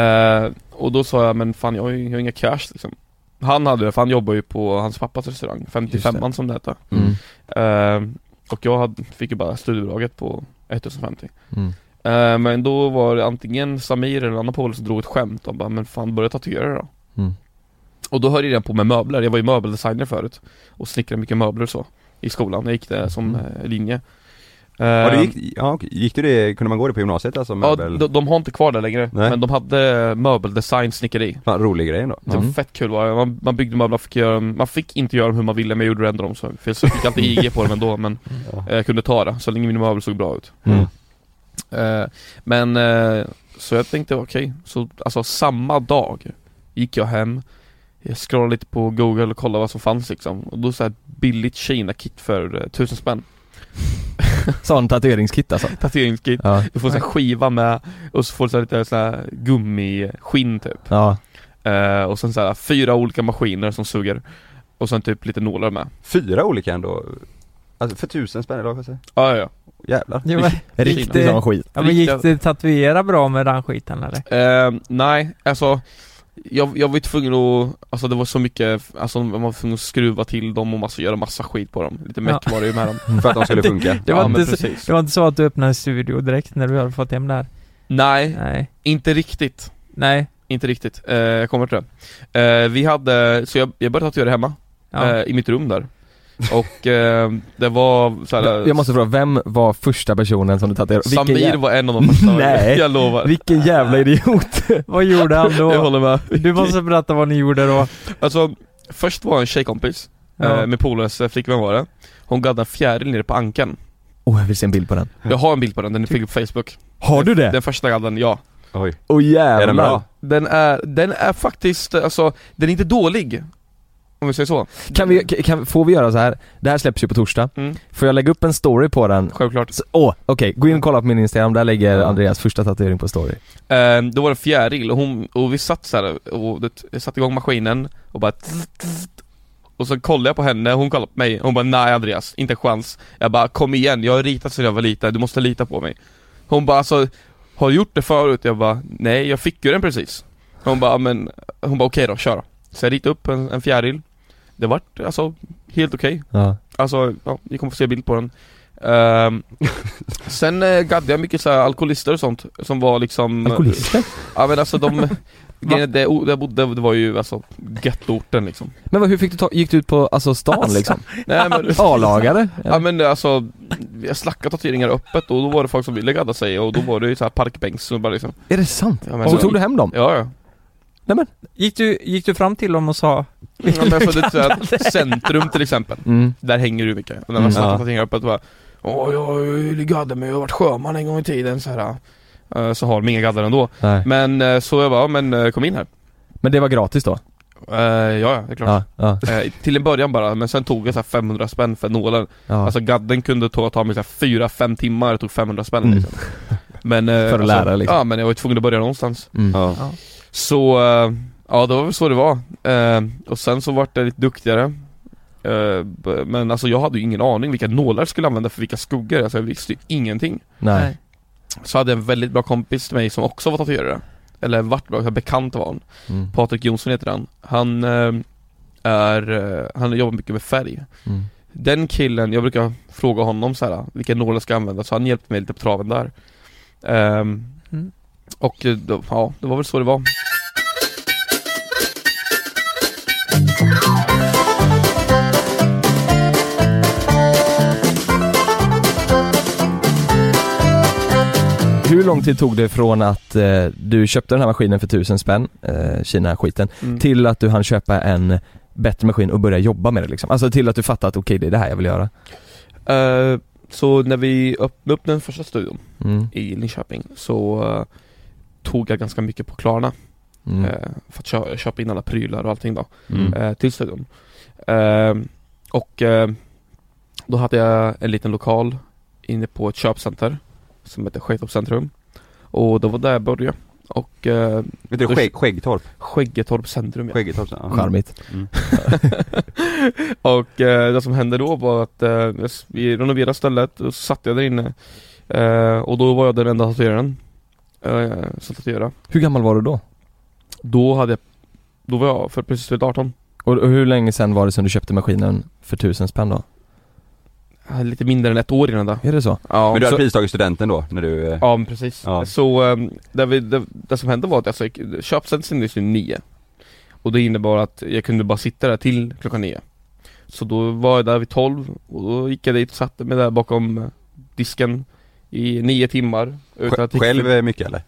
Eh, Och då sa jag, men fan jag har ju jag har inga cash liksom Han hade det, för han jobbar ju på hans pappas restaurang, 55an som det heter Mm. Eh, Och jag hade, fick ju bara studiebidraget på 1050 Mm. Eh, Men då var det antingen Samir eller en annan polare som drog ett skämt och bara, men fan börja tatuera då Mm. Och då höll jag redan på med möbler, jag var ju möbeldesigner förut Och snickrade mycket möbler och så I skolan, jag gick det som Mm. eh, linje Ja, du Eh, gick, ja, okej. gick du det, kunde man gå det på gymnasiet alltså? Ja, Möbel? de, de har inte kvar det längre, Nej. men de hade möbeldesign, snickeri Fan, rolig grej ändå. Det var Mm. fett kul var det. Man, man byggde möbler, fick göra, man fick inte göra dem hur man ville men jag gjorde ändå dem så för jag fick alltid IG på dem ändå men Ja. eh, jag kunde ta det så länge mina möbler såg bra ut Mm. eh, Men, eh, så jag tänkte okej, så alltså samma dag gick jag hem Jag scrollade lite på google och kollade vad som fanns liksom och då så här billigt Kina-kit för eh, tusen spänn Sån tatueringskit alltså. Tatueringskit Ja. Du får en skiva med och så får du så lite så här gummiskinn typ Ja. Eh, och sen så här, fyra olika maskiner som suger Och sen typ lite nålar med Fyra olika ändå. Alltså för tusen spänn idag kanske? Ja, ja, ja. Jävlar. Jo, men, Riktigt skit. ja, men gick det tatuera bra med den skiten eller? Eh, nej, alltså jag, jag var ju tvungen att, alltså det var så mycket, alltså man var tvungen att skruva till dem och massa, göra massa skit på dem. Lite meck Ja. var det ju med dem. För att de skulle Det- funka. Det var, ja, inte så, precis. det var inte så att du öppnade en studio direkt när du hade fått hem det här? Nej, Nej, inte riktigt. Nej, Inte riktigt, eh, jag kommer till det. Eh, Vi hade, så jag, jag började tatuera hemma, ja. eh, i mitt rum där Och eh, det var så här, Jag måste fråga, vem var första personen som du tatuerade? Samir jä- var en av de första Nej. Jag lovar Vilken jävla idiot! Vad gjorde han Jag då? håller med Du måste berätta vad ni gjorde då Alltså, först var en tjejkompis, Ja. eh, med polares flickvän var det Hon gaddade en fjäril nere på ankeln Åh jag vill se en bild på den. Jag har en bild på den, den är på Facebook Har du det? Den första gadden, ja Oj. Jävlar! Är den bra? Den är, den är faktiskt, alltså, den är inte dålig Om vi säger så. Kan vi, kan, får vi göra så här? Det här släpps ju på torsdag. Mm, Får jag lägga upp en story på den? självklart. Så- Åh, okej. Gå in och kolla på min Instagram, där lägger. Andreas första tatuering på story. eh, Då var det en fjäril. Och, hon, och vi satt så här och det, satte igång maskinen och bara tss, tss, Och så kollade jag på henne, hon kollade på mig, hon bara nej Andreas, inte en chans. Jag bara kom igen, jag har ritat sedan jag var liten, du måste lita på mig. Hon bara alltså, har du gjort det förut? Jag bara, nej jag fick ju den precis. Hon bara, men, hon bara okej då, kör då. Så jag ritade upp en, en fjäril Det vart alltså helt okej Ja. Alltså, ja, ni kommer få se bild på den Ehm, Sen uh, gaddade jag mycket så här alkoholister och sånt som var liksom Alkoholister? Ja men alltså de det, där jag bodde, det var ju alltså gettoorten liksom Men vad, hur fick du ta, gick du ut på, alltså stan Alltså. liksom? Nej men A-lagare? Ja men alltså, jag slackade tatueringar öppet och då var det folk som ville gadda sig och då var det ju så här parkbänksnubbar liksom Är det sant? Ja, men så så- tog du hem dem? Ja ja Gick du, gick du fram till dem och sa Ja men alltså det är så här, centrum till exempel Mm. Där hänger du mycket, och när Mm, man slackar ja. tatueringar öppet bara Åh jag vill gadda mig, jag har varit sjöman en gång i tiden så här. eh, Så har de inga gaddar ändå Nej. Men eh, så jag bara, ja, men eh, kom in här Men det var gratis då? Eh, Ja ja, det är klart Ja, ja, Eh, Till en början bara, men sen tog jag så här 500 spänn för nålen ja. Alltså gadden kunde ta, ta mig så här 4-5 timmar, det tog 500 spänn Mm. liksom Men, eh, För att lära, liksom. Ja men jag var ju tvungen att börja någonstans Mm. Ja. Ja. Så, eh, ja det var väl så det var. Eh, Och sen så vart jag lite duktigare. Eh, Men alltså jag hade ju ingen aning vilka nålar jag skulle använda för vilka skuggor, alltså jag visste ju ingenting. Nej. Så hade jag en väldigt bra kompis till mig som också var tatuerare. Eller vart bra, bekant var han. Mm. Patrik Jonsson heter han. Han är, han jobbar mycket med färg. Mm. Den killen, jag brukar fråga honom så här, vilka nålar jag ska använda, så han hjälpte mig lite på traven där. Ehm, Mm. Och eh, då, ja, det var väl så det var Hur lång tid tog det från att eh, du köpte den här maskinen för tusen spänn, eh, Kina-skiten, Mm. till att du hann köpa en bättre maskin och börja jobba med det liksom? Alltså till att du fattade att okej det är det här jag vill göra? Eh, Så när vi öppnade upp den första studion Mm. i Linköping så eh, tog jag ganska mycket på Klarna Mm. eh, för att kö- köpa in alla prylar och allting då Mm. eh, till studion. Eh, och eh, då hade jag en liten lokal inne på ett köpcenter som heter Sketorp centrum. Och det var där jag började. Och eh, Vet du, skägg, Skäggtorp? Skäggetorp centrum ja. Skäggetorp, ja. Charmigt. Mm. och eh, det som hände då var att eh, vi renoverade stället och så satt jag där inne. Eh, och då var jag den enda tatueraren. Eh, som tatuerade. Hur gammal var du då? Då hade jag, då var jag för precis fyllt 18. Och, och hur länge sedan var det som du köpte maskinen för tusen spänn då? Hade Lite mindre än ett år innan det. Är det så? Ja, Men du så- hade pristagit studenten då, när du... eh, Ja men precis. Ja. Så um, det, vi, det, det som hände var att alltså, jag- köpcentret stängdes ju nio. Och det innebar att jag kunde bara sitta där till klockan nio. Så då var jag där vid tolv och då gick jag dit och satte mig där bakom eh, disken i nio timmar. Utan att Själv eh, mycket eller?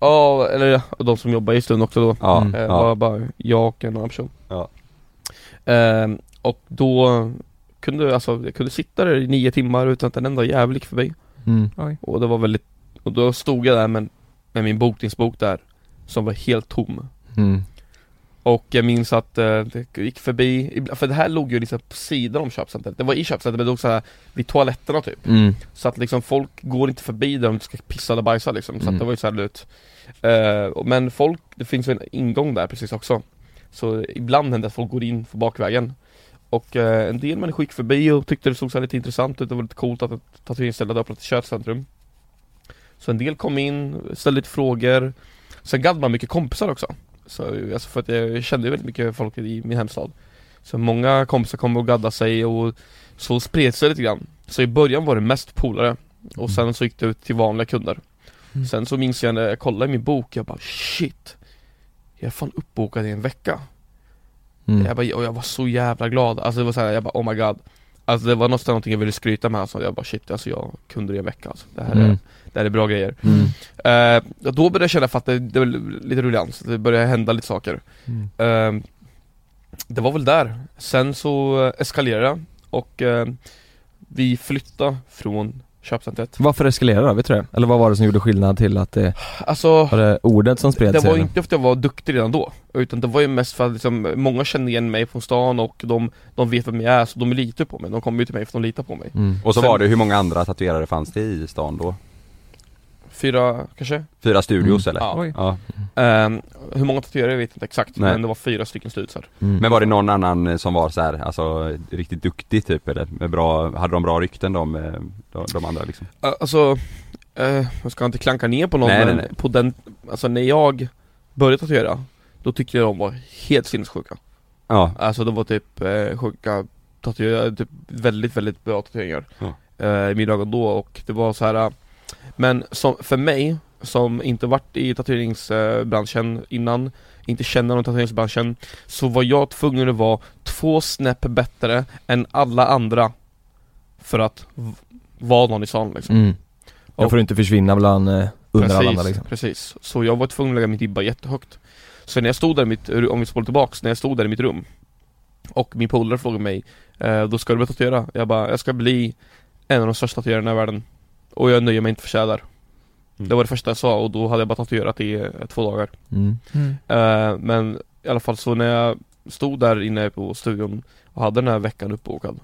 Ja, eller de som jobbar i stund också då. Ja, Mm. Eh, ja. var bara jag och en annan person. Ja. Ehm, och då kunde alltså, jag kunde sitta där i nio timmar utan att en enda jävel gick förbi. Mm. Och det var väldigt, och då stod jag där med, med min bokningsbok där Som var helt tom Mm. Och jag minns att eh, det gick förbi, för det här låg ju liksom på sidan om köpcentret. Det var i köpcentret men det låg så här vid toaletterna typ. Mm. Så att liksom folk går inte förbi där om de ska pissa eller bajsa liksom. Så Mm. att det var ju så här ut eh, Men folk, det finns ju en ingång där precis också. Så ibland händer det att folk går in för bakvägen. Och eh, en del människor gick förbi och tyckte det såg så lite intressant ut. Det var lite coolt att ett tatueringsställe hade öppnat ett köpcentrum. Så en del kom in, ställde lite frågor. Sen gadd man mycket kompisar också så, alltså för att jag kände väldigt mycket folk i min hemstad. Så många kompisar kom och gaddade sig och så spreds det lite grann. Så i början var det mest polare. Och sen så gick det ut till vanliga kunder. Mm. Sen så minns jag när jag kollade i min bok, jag bara shit. Jag är fan uppbokad i en vecka. Mm. jag, bara, och jag var så jävla glad, alltså det var såhär, jag bara oh my god. Alltså det var nästan någonting jag ville skryta med. Alltså, jag bara shit alltså jag har kunder i en vecka alltså. det, här är, Mm. det är bra grejer Mm. Och då började jag känna för att det, det var lite ruljans, det började hända lite saker Mm. Eh, Det var väl där, sen så eh, eskalerade det och eh, vi flyttade från köpcentret Varför eskalerade det? Vet du det? Eller vad var det som gjorde skillnad till att det, Alltså var det ordet som spred Det sig? var ju eller? inte för att jag var duktig redan då Utan det var ju mest för att liksom, många känner igen mig från stan och de, de vet vem jag är så de litar på mig, de kommer ju till mig för att de litar på mig Mm. Och så Sen- var det, hur många andra tatuerare fanns det i stan då? Fyra kanske? Fyra studios Mm. eller? Ja. Oj. ja. Ehm, hur många tatuerare vet jag inte exakt, Nej. men det var fyra stycken studiosar Mm. Men var det någon annan som var så här, alltså riktigt duktig typ eller? Med bra, hade de bra rykten de, eh, de, de andra liksom? Ä- Alltså, eh, jag ska inte klanka ner på någon Nej, men nej, nej. på den, alltså när jag började tatuera Då tyckte jag de var helt sinnessjuka Ja, Alltså de var typ eh, sjuka tatuerare, typ väldigt väldigt bra tatueringar Ja. eh, I mina ögon då och det var så här. Men som, för mig som inte varit i tatueringsbranschen innan Inte känner någon tatueringsbranschen Så var jag tvungen att vara två snäpp bättre än alla andra För att vara någon i stan liksom Mm. Jag Och- får inte försvinna bland, eh, under alla andra liksom. Precis, så jag var tvungen att lägga mitt ribba jättehögt Så när jag stod där i mitt, om vi spolar tillbaks, när jag stod där i mitt rum Och min polare frågade mig eh, Då ska du börja tatuera? Jag bara, jag ska bli en av de största tatuerarna i världen Och jag nöjer mig inte för tjäder Mm. Det var det första jag sa och då hade jag bara tatuerat i eh, två dagar Mm. Mm. eh, Men i alla fall så när jag stod där inne på studion och hade den här veckan uppbokad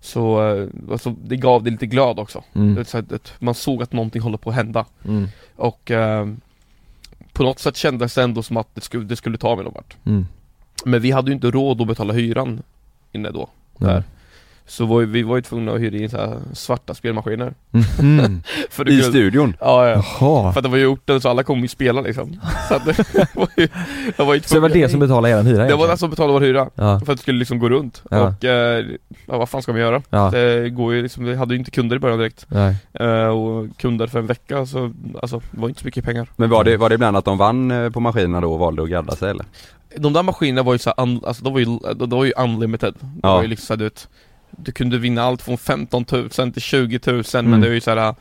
Så eh, alltså, det gav det lite glöd också. Mm. Det, så att, man såg att någonting håller på att hända. Mm. Och eh, på något sätt kändes det ändå som att det skulle, det skulle ta mig någon vart. Mm. Men vi hade ju inte råd att betala hyran inne då. Där. Så var, vi var ju tvungna att hyra in så här svarta spelmaskiner. Mhm. För det I kunde- studion? Ja, ja. Jaha. För att det var ju orten så alla kom ju spela liksom. Så att det var ju, det var ju Så det var det som betalade eran hyra Det var egentligen? den som betalade vår hyra. Ja. För att det skulle liksom gå runt. Ja. Och, eh, ja vad fan ska man göra? Ja. Det går ju liksom, vi hade ju inte kunder i början direkt. Nej. Eh, och kunder för en vecka så, alltså det var inte så mycket pengar. Men var det, var det ibland att de vann eh, på maskinerna då och valde att gadda sig eller? De där maskinerna var ju så här, un, alltså de var ju, de, de var ju unlimited. Det Ja. var ju liksom så här, du vet, du kunde vinna allt från 15 000 till 20 000 men Mm. det är ju så här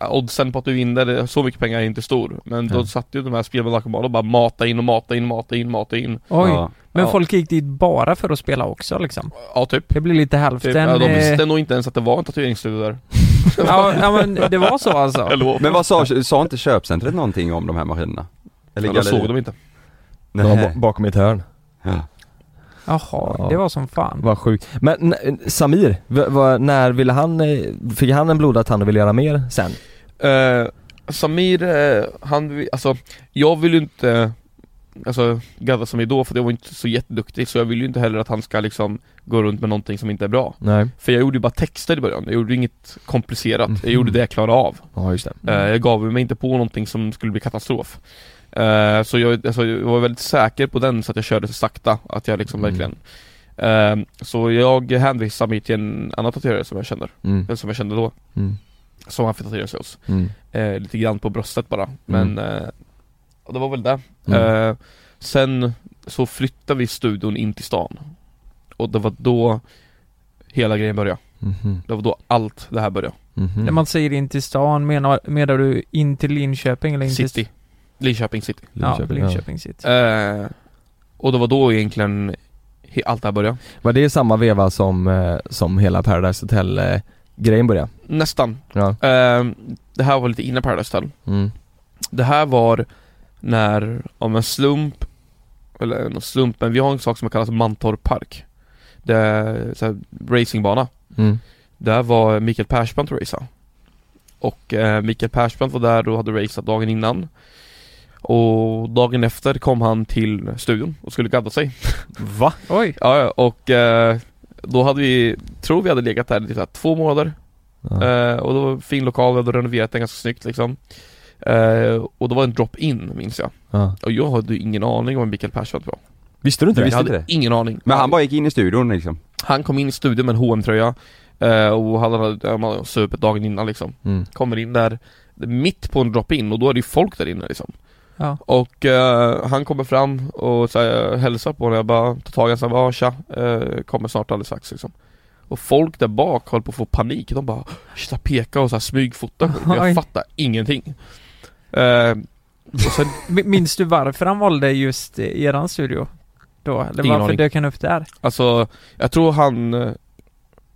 äh, Oddsen på att du vinner, så mycket pengar är inte stor. Men då Ja. satt ju de här spelbolagen och bara mata in och mata in, mata in, mata in. Oj. Ja. Men Ja. folk gick dit bara för att spela också liksom? Ja typ. Det blir lite hälften... typ. Ja, de eh, visste nog inte ens att det var en tatueringsstudio där. ja, ja men det var så alltså? Men vad sa, sa inte köpcentret någonting om de här maskinerna? Eller Ja, de såg de inte. Det var bakom ett hörn. Ja. Jaha, Ja. det var som fan. Vad sjukt. Men Samir, när ville han, eh, fick han en blodad tand och ville göra mer sen? Eh, Samir, eh, han, alltså jag vill ju inte Alltså gadda Samir då för jag var inte så jätteduktig så jag vill ju inte heller att han ska liksom Gå runt med någonting som inte är bra Nej. För jag gjorde ju bara texter i början, jag gjorde inget komplicerat Jag Mhm. gjorde det jag klarade av Ja just det. Eh, Jag gav mig inte på någonting som skulle bli katastrof Eh, Så jag, alltså, jag var väldigt säker på den så att jag körde så sakta att jag liksom Mm. verkligen Eh, Så jag hänvisade Samir till en annan tatuerare som jag känner, Mm. eller som jag kände då Mm. Som han fick tatuera sig hos Mm. eh, lite grann på bröstet bara, men eh, och det var väl det. Mm. Eh, sen så flyttade vi studion in till stan och det var då hela grejen började. Mhm. Det var då allt det här började. Mhm. När man säger in till stan, menar, menar du in till Linköping eller in till... City. Linköping city. Ja, Linköping city. Eh, och det var då egentligen allt det här började. Var det samma veva som, eh, som hela Paradise Hotel grejen började? Nästan. Ja. Eh, det här var lite innan Paradise Hotel. Mm. Det här var när, om en slump, eller en slump, men vi har en sak som kallas Mantorp Park. Det är så här, racingbana. Mm. Där var Mikael Persbrandt och racea. Och eh, Mikael Persbrandt var där och hade raceat dagen innan. Och dagen efter kom han till studion och skulle gadda sig. Va? Oj! Ja, och eh, då hade vi, tror vi hade legat där i typ så här två månader. Ja. Eh, och det var en fin lokal, vi hade renoverat den ganska snyggt liksom. Eh, och det var en drop-in minns jag. Ja. Och jag hade ingen aning om vem Mikael Persbrandt var. Visste du inte jag det? hade inte det? ingen aning. Men han bara gick in i studion liksom? Han kom in i studion med en hm tröja och han hade hade supit dagen innan liksom. Mm. Kommer in där mitt på en drop-in och då är det ju folk där inne liksom. Ja. Och eh, han kommer fram och så här, hälsar på honom, jag bara tar tag i honom och säger "Ja, tja, eh, kommer snart alldeles strax liksom. Och folk där bak håller på att få panik, de bara jag pekar och så här smygfotar. Jag fattar ingenting. Eh, sen, Minns du varför han valde just eh, eran studio? Då? Eller Ingen varför aning. dök han upp där? alltså, jag tror han eh,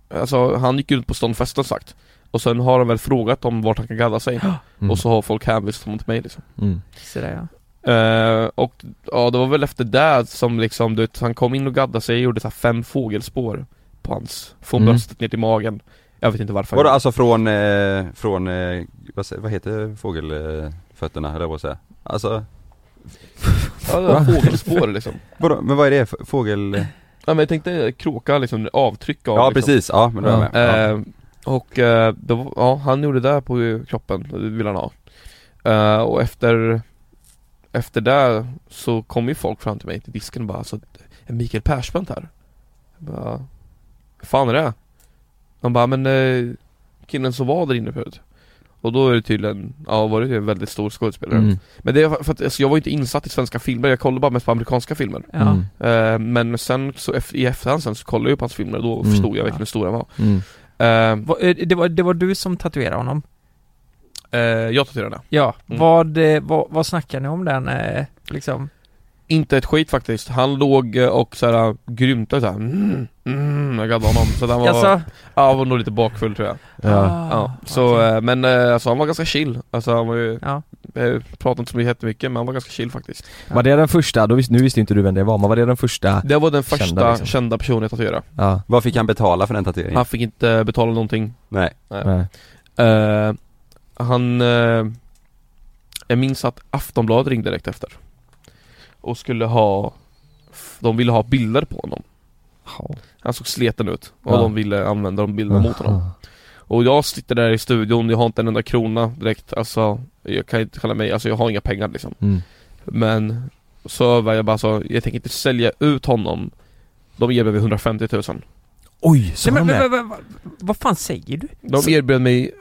Alltså han gick ut på ståndfesten sagt Och sen har de väl frågat om vart han kan gadda sig Mm. Och så har folk hänvisat honom till mig liksom Mm. Så där, ja. Eh, och ja, det var väl efter det som liksom, du vet, han kom in och gaddade sig och gjorde så här fem fågelspår på hans, från Mm. bröstet ner till magen Jag vet inte varför Vadå alltså från, eh, från, eh, vad, vad heter fågelfötterna eller vad säga? Alltså, Ja, det var fågelspår liksom vadå, men vad är det? Fågel... Ja men jag tänkte kråka liksom, avtryck av Ja liksom. precis, ja men då är jag med. Ja. Och eh, var, ja, han gjorde det på kroppen, det ville han ha Eh, Och efter Efter det så kom ju folk fram till mig till disken och bara alltså, Är Mikael Persbrandt här? Jag bara "Vad fan är det? De bara men eh, killen som var där inne förut Och då är det tydligen, ja var det en väldigt stor skådespelare Mm. Men det är för att alltså, jag var inte insatt i svenska filmer, jag kollade bara mest på amerikanska filmer. Mm. Men sen så i efterhand sen så kollade jag på hans filmer och då Mm. förstod jag verkligen hur stor han var Mm. Det var, det var du som tatuerade honom? Eh, jag tatuerade Ja. Mm. Vad, eh, vad, vad snackar ni om den, eh, liksom? Inte ett skit faktiskt. Han låg eh, och såhär grymtade såhär mm, mm, jag gaddade honom. Så han var, ja, han var nog lite bakfull tror jag. Ja. Ja, så, eh, men eh, alltså han var ganska chill. Alltså han var ju, Ja. pratade inte så mycket jättemycket men han var ganska chill faktiskt. Var det den första, då visste, nu visste inte du vem det var, men var det den första? Det var den första Kända, kända, liksom. personen jag tatuerade. Ja, Vad fick han betala för den tatueringen? Han fick inte betala någonting. Nej. nej. Eh, han... Uh, jag minns att Aftonbladet ringde direkt efter. Och skulle ha... De ville ha bilder på honom. Han såg sleten ut och Ja. de ville använda de bilderna mot honom. Och jag sitter där i studion, jag har inte en enda krona direkt, alltså Jag kan inte kalla mig, alltså jag har inga pengar liksom Mm. Men Så var jag bara så, jag tänker inte sälja ut honom De erbjöd mig 150 000 Oj, så Nej, men, men, men, vad- vad fan säger du? De erbjöd mig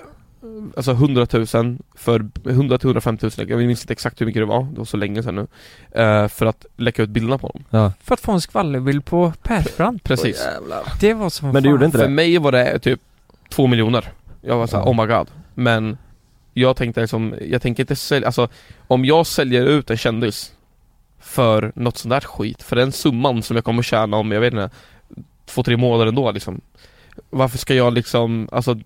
Alltså 100 000 för 100 till 150 000, jag minns inte exakt hur mycket det var, det var så länge sedan nu eh, För att läcka ut bilderna på honom Ja. För att få en skvallerbild på Persbrandt? Precis Det var som Men du gjorde inte För det? mig var det typ två miljoner Jag var såhär, Ja. oh my god Men Jag tänkte liksom, jag tänker inte sälja, alltså Om jag säljer ut en kändis För något sånt där skit, för den summan som jag kommer tjäna om, jag vet inte Två, tre månader ändå liksom Varför ska jag liksom, alltså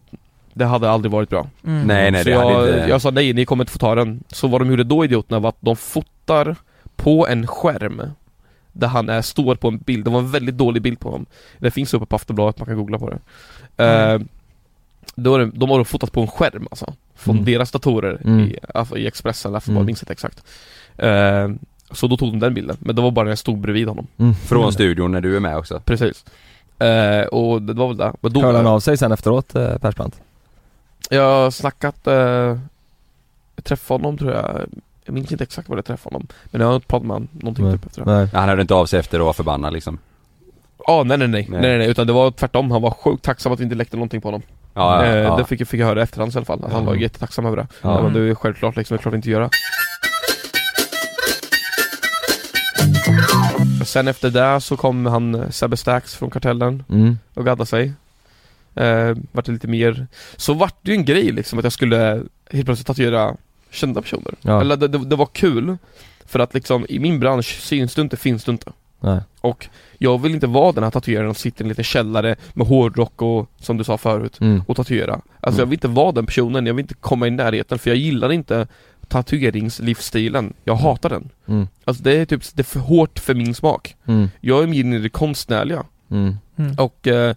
Det hade aldrig varit bra Mm. Nej nej Så det hade jag, inte... jag sa nej, ni kommer inte få ta den Så vad de gjorde då idioterna var att de fotar på en skärm Där han är, står på en bild, det var en väldigt dålig bild på honom Det finns uppe på Aftonbladet, man kan googla på det Mm. eh, då är det, De har då fotat på en skärm alltså Från Mm. deras datorer Mm. i, i Expressen, eller Aftonbladet, Mm. minns inte exakt eh, Så då tog de den bilden, men det var bara när jag stod bredvid honom Mm. Från studion när du är med också? Precis eh, Och det var väl det, men då Hörde han av sig sen efteråt, eh, Persbrandt? Jag har snackat, eh, jag träffade honom tror jag Jag minns inte exakt vad jag träffade honom Men jag har inte pratat med honom någonting Nej. typ efter det Nej. Han hörde inte av sig efter och var förbannad liksom? Ja nej nej nej, Nej. nej nej nej utan det var tvärtom, han var sjukt tacksam att vi inte läckte någonting på honom Ja, ja, eh, ja. Det fick jag, fick jag höra i efterhand i alla fall, att han var jättetacksam över det Ja. men det är självklart liksom, det är klart inte göra Sen efter det så kom han eh, Sebbe Stax från Kartellen Mm. och gaddade sig eh, Vart det lite mer Så vart det ju en grej liksom att jag skulle helt plötsligt tatuera kända personer Ja. Eller det, det, det var kul För att liksom i min bransch syns du inte, finns du inte Nej. Och jag vill inte vara den här tatueraren som sitter i en liten källare med hårdrock och som du sa förut Mm. och tatuera Alltså Mm. jag vill inte vara den personen, jag vill inte komma i närheten för jag gillar inte tatueringslivsstilen Jag hatar den Mm. Alltså det är typ, det är för hårt för min smak Mm. Jag är mer inne i det konstnärliga Mm. Mm. och eh,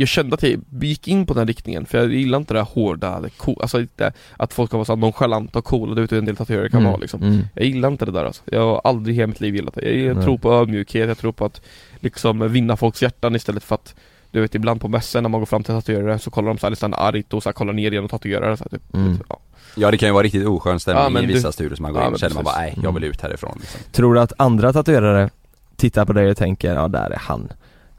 jag kände att jag gick in på den riktningen för jag gillar inte det här hårda, det cool, alltså det, att folk kan vara så nonchalanta och coola, det vet du en del tatuerare kan Mm. vara liksom Mm. Jag gillar inte det där alltså. Jag har aldrig i hela mitt liv gillat det. Jag, jag Nej. tror på ödmjukhet, jag tror på att liksom vinna folks hjärtan istället för att du vet ibland på mässan när man går fram till tatuerare så kollar de såhär nästan argt och så här, kollar ner igen och tatuerar så här, typ. Mm. Ja. Ja det kan ju vara riktigt oskön stämning Ja, i du- vissa studior som man går Ja, in och känner man bara nej, jag vill ut härifrån liksom. Tror du att andra tatuerare tittar på dig och tänker, ja där är han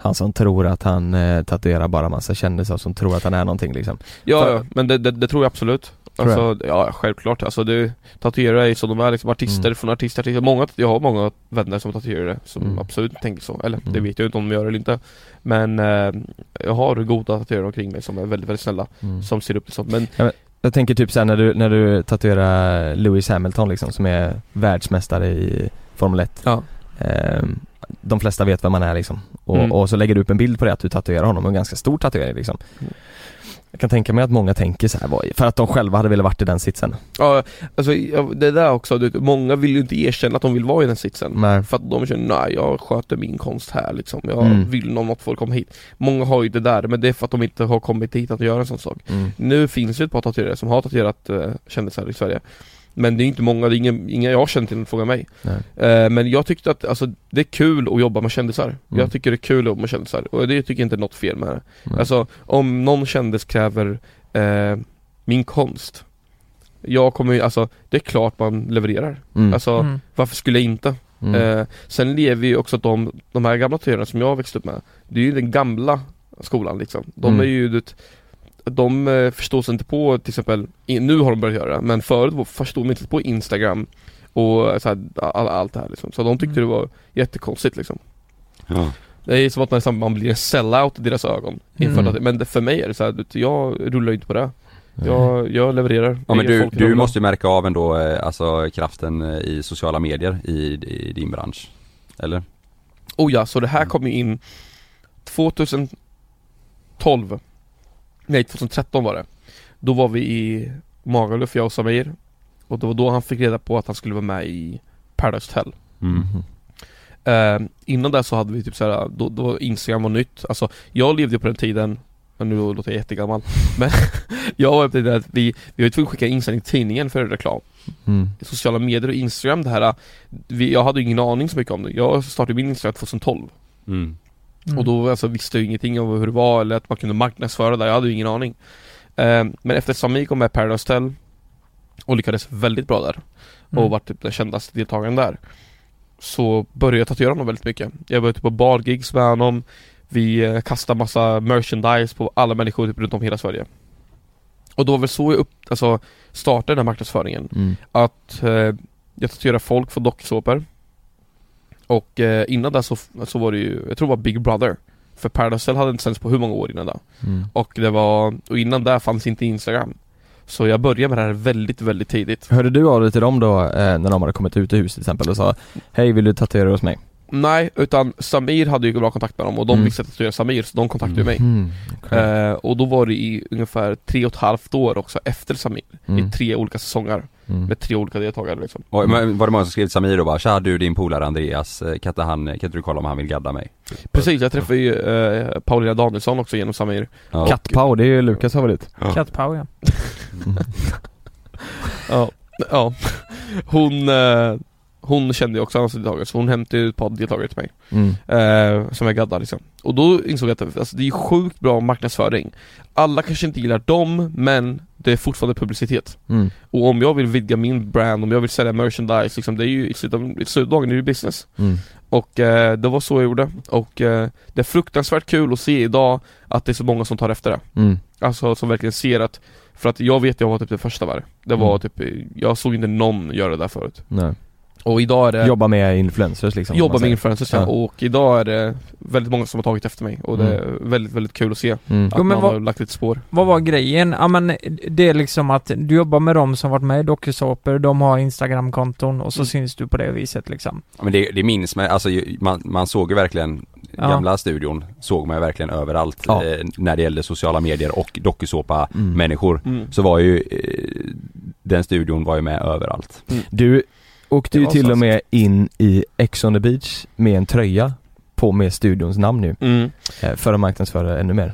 Han som tror att han eh, tatuerar bara massa kändisar som tror att han är någonting liksom. Ja, För- ja, men det, det, det tror jag absolut. Tror Alltså, ja självklart, alltså det Tatuerare är som de är liksom, artister Mm. från artister, artister Många, jag har många vänner som tatuerare som Mm. absolut tänker så, eller det Mm. vet jag inte om de gör eller inte. Men eh, jag har goda tatuerare omkring mig som är väldigt, väldigt snälla mm. Som ser upp till sånt, men Jag tänker typ sen när du, när du tatuerar Lewis Hamilton liksom som är världsmästare i Formel 1 ja Ehm, De flesta vet vem man är liksom och, Mm. och så lägger du upp en bild på det att du tatuerar honom, en ganska stor tatuering liksom Mm. Jag kan tänka mig att många tänker så här, för att de själva hade velat varit i den sitsen Ja, alltså det där också, du, många vill ju inte erkänna att de vill vara i den sitsen Nej. För att de känner, nej jag sköter min konst här liksom, jag Mm. vill någon att folk kommer hit Många har ju det där, men det är för att de inte har kommit hit att göra en sån sak mm. Nu finns ju ett par tatuerare som har tatuerat uh, kändisar i Sverige Men det är inte många, det är inga, inga jag känner till som frågar mig. Eh, Men jag tyckte att, alltså det är kul att jobba med kändisar Mm. Jag tycker det är kul att jobba med kändisar, och det tycker jag inte är något fel med det Nej. Alltså, om någon kändis kräver eh, min konst Jag kommer ju, alltså, det är klart man levererar Mm. Alltså, Mm. varför skulle jag inte? Mm. Eh, sen lever ju också de, de här gamla tatuerarna som jag har växt upp med Det är ju den gamla skolan liksom De Mm. är ju, du vet, de eh, förstår sig inte på till exempel, nu har de börjat göra det, men förut var- förstod de inte på Instagram och så här, all, allt det här liksom. Så de tyckte Mm. det var jättekonstigt liksom Ja. Det är som att nästan man blir en sellout i deras ögon inför Mm. att, Men det, för mig är det så här, jag rullar ju inte på det Jag, jag levererar Ja men du, du måste ju märka av ändå, eh, alltså kraften eh, i sociala medier i, i din bransch Eller? Oh ja, så det här kom ju in 2012 Nej 2013 var det. Då var vi i Magaluf, jag och Samir. Och det var då han fick reda på att han skulle vara med i Paradise Hotel. Mm. Eh, innan det så hade vi typ såhär, då, då Instagram var nytt. Alltså jag levde på den tiden men nu låter jag jättegammal. Men jag var tiden att vi, vi var tvungna att skicka insändning till tidningen för reklam. Mm. Sociala medier och Instagram det här vi, Jag hade ingen aning så mycket om det. Jag startade min Instagram 2012 Mm. Och då alltså, visste jag ingenting om hur det var eller att man kunde marknadsföra det, jag hade ju ingen aning. Eh, Men efter Sami kom med Paradise Hotel Och lyckades väldigt bra där Och Mm. var typ den kändaste deltagaren där Så började jag tatuera honom väldigt mycket. Jag var ute på bargigs med honom. Vi eh, kastade massa merchandise på alla människor typ runt om hela Sverige. Och då var väl så jag upp, alltså startade den här marknadsföringen. Mm. Att eh, jag tatuerade folk för docksåpor Och eh, innan det så, så var det ju, jag tror det var Big Brother För Paradise Hotel hade inte sänds på hur många år innan det Mm. Och det var, och innan det fanns inte Instagram Så jag började med det här väldigt, väldigt tidigt Hörde du av dig till dem då eh, när de hade kommit ut i huset till exempel och sa Hej vill du tatuera hos mig? Nej, utan Samir hade ju bra kontakt med dem och de Mm. visste att jag tatuerade Samir så de kontaktade mig Mm. okej. eh, Och då var det i ungefär tre och ett halvt år också efter Samir Mm. I tre olika säsonger Mm. Med tre olika deltagare liksom Och, men var det många som skrev till Samir då bara Tja du din polare Andreas, eh, kan inte, han, kan inte du kolla om han vill gadda mig? Precis, jag träffade ju eh, Paulina Danielsson också genom Samir Ja. Kattpau, det är ju Lukas favorit Kattpau ja. Ja, ja. Hon, eh, hon kände ju också hans deltagare så hon hämtade ut ett par deltagare till mig mm. eh, Som jag gaddade liksom Och då insåg jag att alltså, det är sjukt bra marknadsföring Alla kanske inte gillar dem men det är fortfarande publicitet Mm. Och om jag vill vidga min brand, om jag vill sälja merchandise liksom, det är ju i slutet av dagen är det business Mm. Och eh, det var så jag gjorde och eh, det är fruktansvärt kul att se idag att det är så många som tar efter det Mm. Alltså som verkligen ser att För att jag vet jag var typ den första var det var Mm. typ, jag såg inte någon göra det där förut Nej. Och idag är det Jobba med influencers liksom om Jobba med influencers ja. Ja. och idag är det väldigt många som har tagit efter mig och det är väldigt, väldigt kul att se Mm. att Jo, man vad- har lagt ett spår Vad var grejen? Ja men det är liksom att du jobbar med dem som varit med i dokusåpor, de har Instagramkonton och så Mm. syns du på det viset liksom. Ja, men det, det minns man, alltså man, man såg ju verkligen Ja. Gamla studion såg man ju verkligen överallt Ja. eh, när det gällde sociala medier och dokusåpa Mm. människor mm. Så var ju eh, Den studion var ju med överallt Du åkte ju till och med in i Ex on the beach med en tröja på med studions namn nu. Mm. eh, för att marknadsföra ännu mer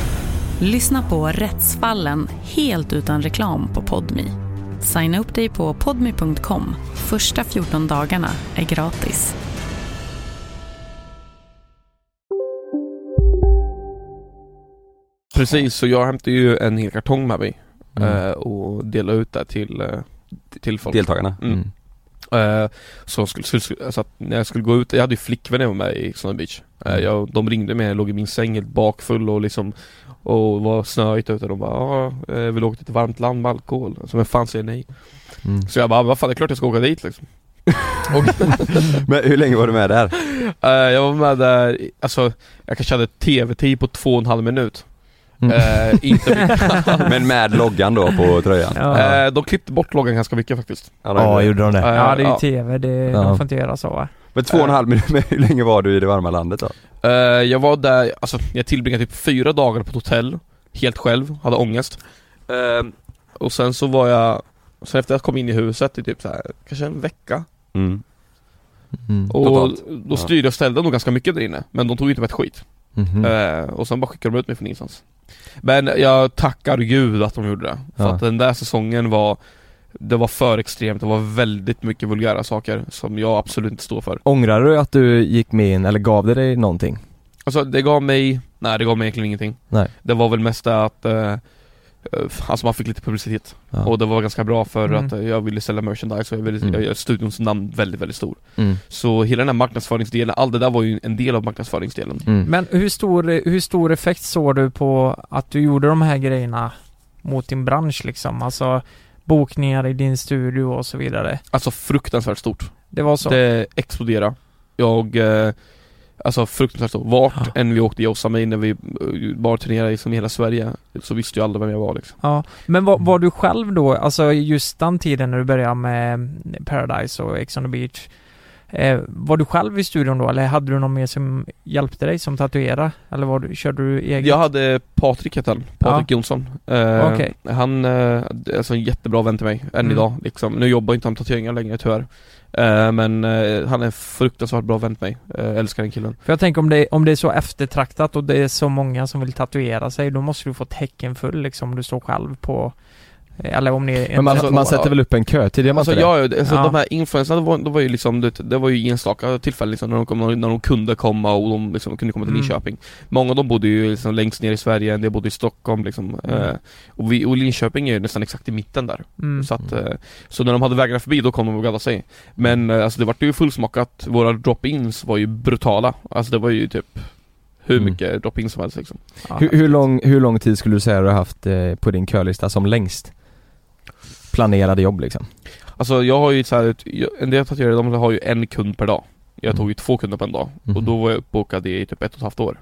Lyssna på Rättsfallen helt utan reklam på Podmi. Signa upp dig på podmi.com. Första 14 dagarna är gratis. Precis, så jag hämtade ju en hel kartong med mig Mm. eh, och delade ut det till, eh, till folk Deltagarna? mm. Eh, så, skulle, skulle, så att när jag skulle gå ut, jag hade ju flickvänner med mig i Sunny Beach Mm. jag, De ringde mig, jag låg i min säng helt bakfull och liksom Och var snöigt ute, de bara ja, eh, vill åka till ett varmt land med alkohol? Alltså vem fan säger nej? Mm. Så jag bara, vad fan det är klart jag ska åka dit liksom Men hur länge var du med där? Eh, jag var med där, alltså jag kanske hade tv-tid på två och en halv minut Mm. Eh, inte mycket Men med loggan då på tröjan? Eh, De klippte bort loggan ganska mycket faktiskt Ja, Ja, gjorde de det? Ja det är ju ja. TV, det, Ja. de får inte göra så va? Men två och en halv minut, hur länge var du i det varma landet då? Eh, Jag var där, alltså jag tillbringade typ fyra dagar på ett hotell Helt själv, hade ångest Eh, Och sen så var jag Sen efter jag kom in i huset i typ så här, kanske en vecka Mm. Och Totalt. då styrde och ställde nog ganska mycket där inne Men de tog inte med ett skit Mhm. Eh, Och sen bara skickade de ut mig från ingenstans Men jag tackar gud att de gjorde det För Ja. att den där säsongen var Det var för extremt, det var väldigt mycket vulgära saker som jag absolut inte står för Ångrar du att du gick med in, eller gav det dig någonting? Alltså det gav mig, nej det gav mig egentligen ingenting Nej. Det var väl mest att eh, eh, Alltså man fick lite publicitet Ja. Och det var ganska bra för Mm. att jag ville sälja merchandise och jag ville Mm. jag göra studions namn väldigt, väldigt stor Mm. Så hela den här marknadsföringsdelen, allt det där var ju en del av marknadsföringsdelen Mm. Men hur stor, hur stor effekt såg du på att du gjorde de här grejerna mot din bransch liksom? Alltså bokningar i din studio och så vidare. Alltså fruktansvärt stort. Det var så? Det exploderade. Jag, eh, alltså fruktansvärt stort. Vart än vi åkte Jossa mig när vi eh, bara turnerade liksom i hela Sverige Så visste ju alla vem jag var liksom. Ja, men var, var du själv då, alltså just den tiden när du började med Paradise och Ex on the Beach eh, Var du själv i studion då eller hade du någon mer som hjälpte dig som tatuerare? Eller var du, körde du eget? Jag hade Patrik hette han, Patrik Jonsson eh, Okej. Han, eh, alltså en jättebra vän till mig, än Mm. idag liksom. Nu jobbar inte han tatueringar längre tyvärr eh, Men eh, han är en fruktansvärt bra vän till mig, eh, älskar den killen För jag tänker om det, om det är så eftertraktat och det är så många som vill tatuera sig, då måste du få tecken full liksom om du står själv på Eller om ni... Men man, man sätter väl upp en kö till det man Alltså inte ja, alltså Ja. de här influencerna, det var, det var ju liksom, det, det var ju enstaka tillfällen liksom, när, de kom, när de kunde komma och de liksom, kunde komma till Mm. Linköping Många av dem bodde ju liksom längst ner i Sverige, en del bodde i Stockholm liksom Mm. eh, och, vi, och Linköping är ju nästan exakt i mitten där Mm. Så att, eh, så när de hade vägarna förbi då kom de och gaddade sig Men eh, alltså det var ju fullsmockat, våra drop-ins var ju brutala Alltså det var ju typ hur Mm. mycket drop-ins som helst liksom Hur, hur, lång, hur lång tid skulle du säga du har haft eh, på din kölista som längst? Planerade jobb liksom? Alltså jag har ju så här, jag- en del tatuerare de har ju en kund per dag Jag tog ju två kunder på en dag och Mhm. då var jag uppbokad i typ ett och ett halvt år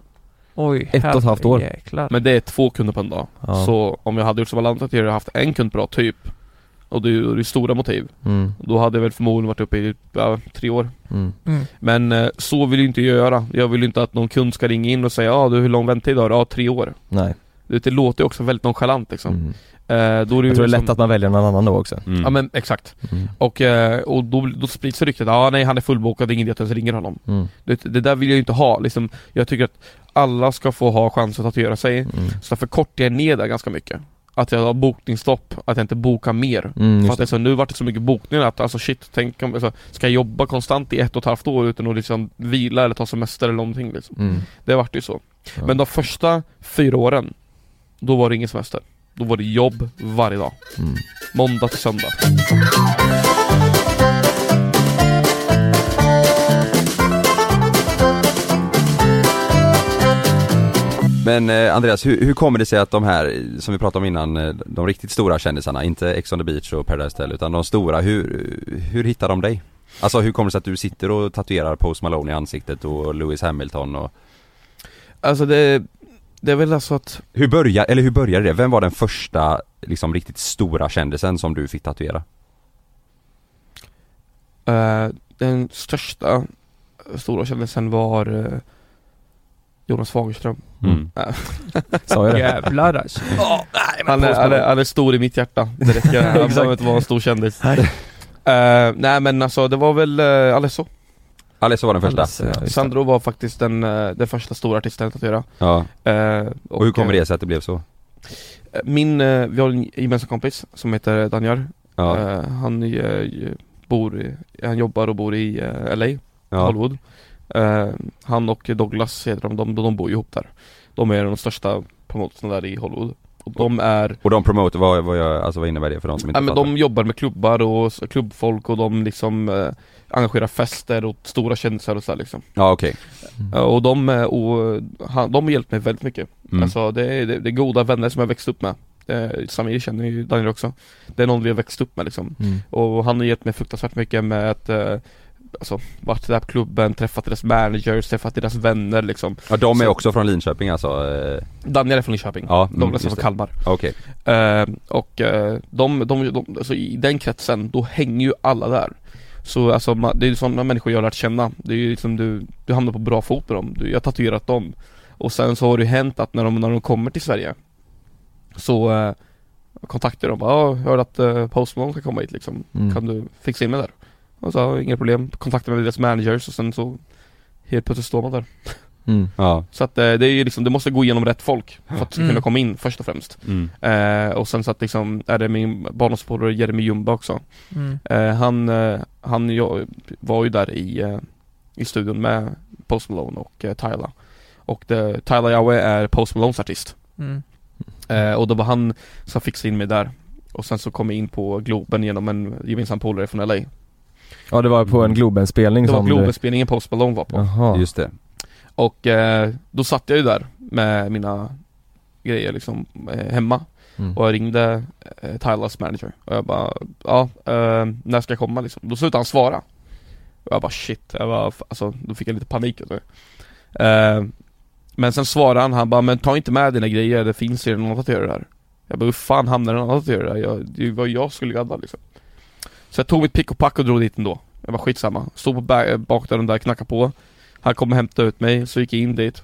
Oj, Ett och ett halvt år? herrejäklar. Men det är två kunder på en dag Ja. Så om jag hade gjort som alla andra tatuerare och haft en kund per dag typ Och det är ju stora motiv Mm. Då hade jag väl förmodligen varit uppe i ja, tre år Mm. Mm. Men eh, så vill ju inte jag göra Jag vill inte att någon kund ska ringa in och säga ja du hur lång väntetid har du? Ja tre år Nej. Det, det låter ju också väldigt nonchalant liksom Mm. Eh, då är det Jag tror det är liksom- lätt att man väljer någon annan då också. Ja men exakt Mm. Och, eh, och då, då sprids ryktet, ja nej han är fullbokad, det är ingen idé att ens ringer honom Mm. det, det där vill jag ju inte ha liksom, Jag tycker att alla ska få ha chans att tatuera sig Mm. Så därför kortar jag ner det ganska mycket Att jag har bokningsstopp, att jag inte bokar mer Mm, För att alltså, nu vart det så mycket bokningar att alltså shit, tänk om, alltså, ska jag jobba konstant i ett och ett halvt år utan att liksom vila eller ta semester eller någonting liksom Mm. Det vart ju så Ja. Men de första fyra åren Då var det ingen semester Då var det jobb varje dag Mm. Måndag till söndag Men eh, Andreas, hur, hur kommer det sig att de här, som vi pratade om innan, eh, de riktigt stora kändisarna, inte Ex on the beach och Paradise Hotel utan de stora, hur, hur hittar de dig? Alltså hur kommer det sig att du sitter och tatuerar Post Malone i ansiktet och Lewis Hamilton och Alltså det, det är väl alltså att Hur börjar, eller hur började det? Vem var den första, liksom riktigt stora kändisen som du fick tatuera? eh, Den största stora kändisen var eh, Jonas Fagerström Mm. Eh, Sa jag det? Jävlar alltså. han, är, han, är, han är stor i mitt hjärta, det räcker, han behöver inte vara en stor kändis Eh, Nej men alltså det var väl uh, Alesso Alesso var den första? Alesso, ja. Sandro var faktiskt den, eh, den första stora artisten jag tatuerade Ja, Eh, och hur kommer eh, det sig att det blev så? Min, eh, vi har en gemensam kompis som heter Danjar Ja, Eh, Han eh, bor, han jobbar och bor i eh, LA, ja, Hollywood. Eh, Han och Douglas heter de, de, de bor ihop där. De är de största promotorerna där i Hollywood Och de är och de promoter, vad, vad, alltså, vad innebär det för de som inte Ja men de jobbar med klubbar och klubbfolk och de liksom eh, engagerar fester och stora kändisar och så här, liksom. Ja okej, Eh, Och de, eh, och, han, de har hjälpt mig väldigt mycket. Mm. Alltså det är, det, det är goda vänner som jag växt upp med. Eh, Samir känner ju Daniel också. Det är någon vi har växt upp med liksom. Mm. Och han har gett mig fruktansvärt mycket med att eh, Alltså varit där på klubben, träffat deras managers, träffat deras vänner liksom. Ja de är Så- också från Linköping alltså? eh, Daniel är från Linköping, Ja, mm, Douglas är från. Kalmar. Okej. Eh, och eh, de, de, de, alltså i den kretsen, då hänger ju alla där. Så alltså, ma- det är ju sådana människor jag har lärt känna. Det är ju liksom du, du hamnar på bra fot med dem, du, jag har tatuerat dem. Och sen så har det ju hänt att när de, när de kommer till Sverige Så eh, kontaktar de bara, ja, jag hörde att eh, Post Malone ska komma hit liksom. Mm. Kan du fixa in mig där? Och så, ja, inga problem, kontaktar med deras managers och sen så Helt plötsligt står man där Mm. Ja så att eh, det är ju liksom, det måste gå igenom rätt folk för att Mm. kunna komma in först och främst mm. eh, Och sen så att liksom, är det min barndomspolare Jeremy Jumba också Mm. eh, Han, eh, han jag, var ju där i, eh, i studion med Post Malone och eh, Tyla Och det, Tyla Yahweh är Post Malones artist Mm. eh, Och det var han som fixade in mig där Och sen så kom jag in på Globen genom en gemensam polare från LA Ja det var på en Globen-spelning Det var som du... Globenspelningen Post Malone var på Jaha. Just det Och eh, då satt jag ju där med mina grejer liksom eh, hemma Mm. Och jag ringde eh, Tylers manager och jag bara Ja, eh, när ska jag komma liksom? Då slutade han svara Och jag bara shit, jag bara, alltså då fick jag lite panik alltså. eh, Men sen svarade han, han bara men ta inte med dina grejer, det finns ju någon tatuerare där Jag bara hur fan hamnar det någon tatuerare där? Jag, det var jag skulle gadda liksom Så jag tog mitt pick och pack och drog dit ändå. Jag bara skitsamma, stod på ba- bakdörren där, knackade på. Han kom och hämtade ut mig, så gick jag in dit.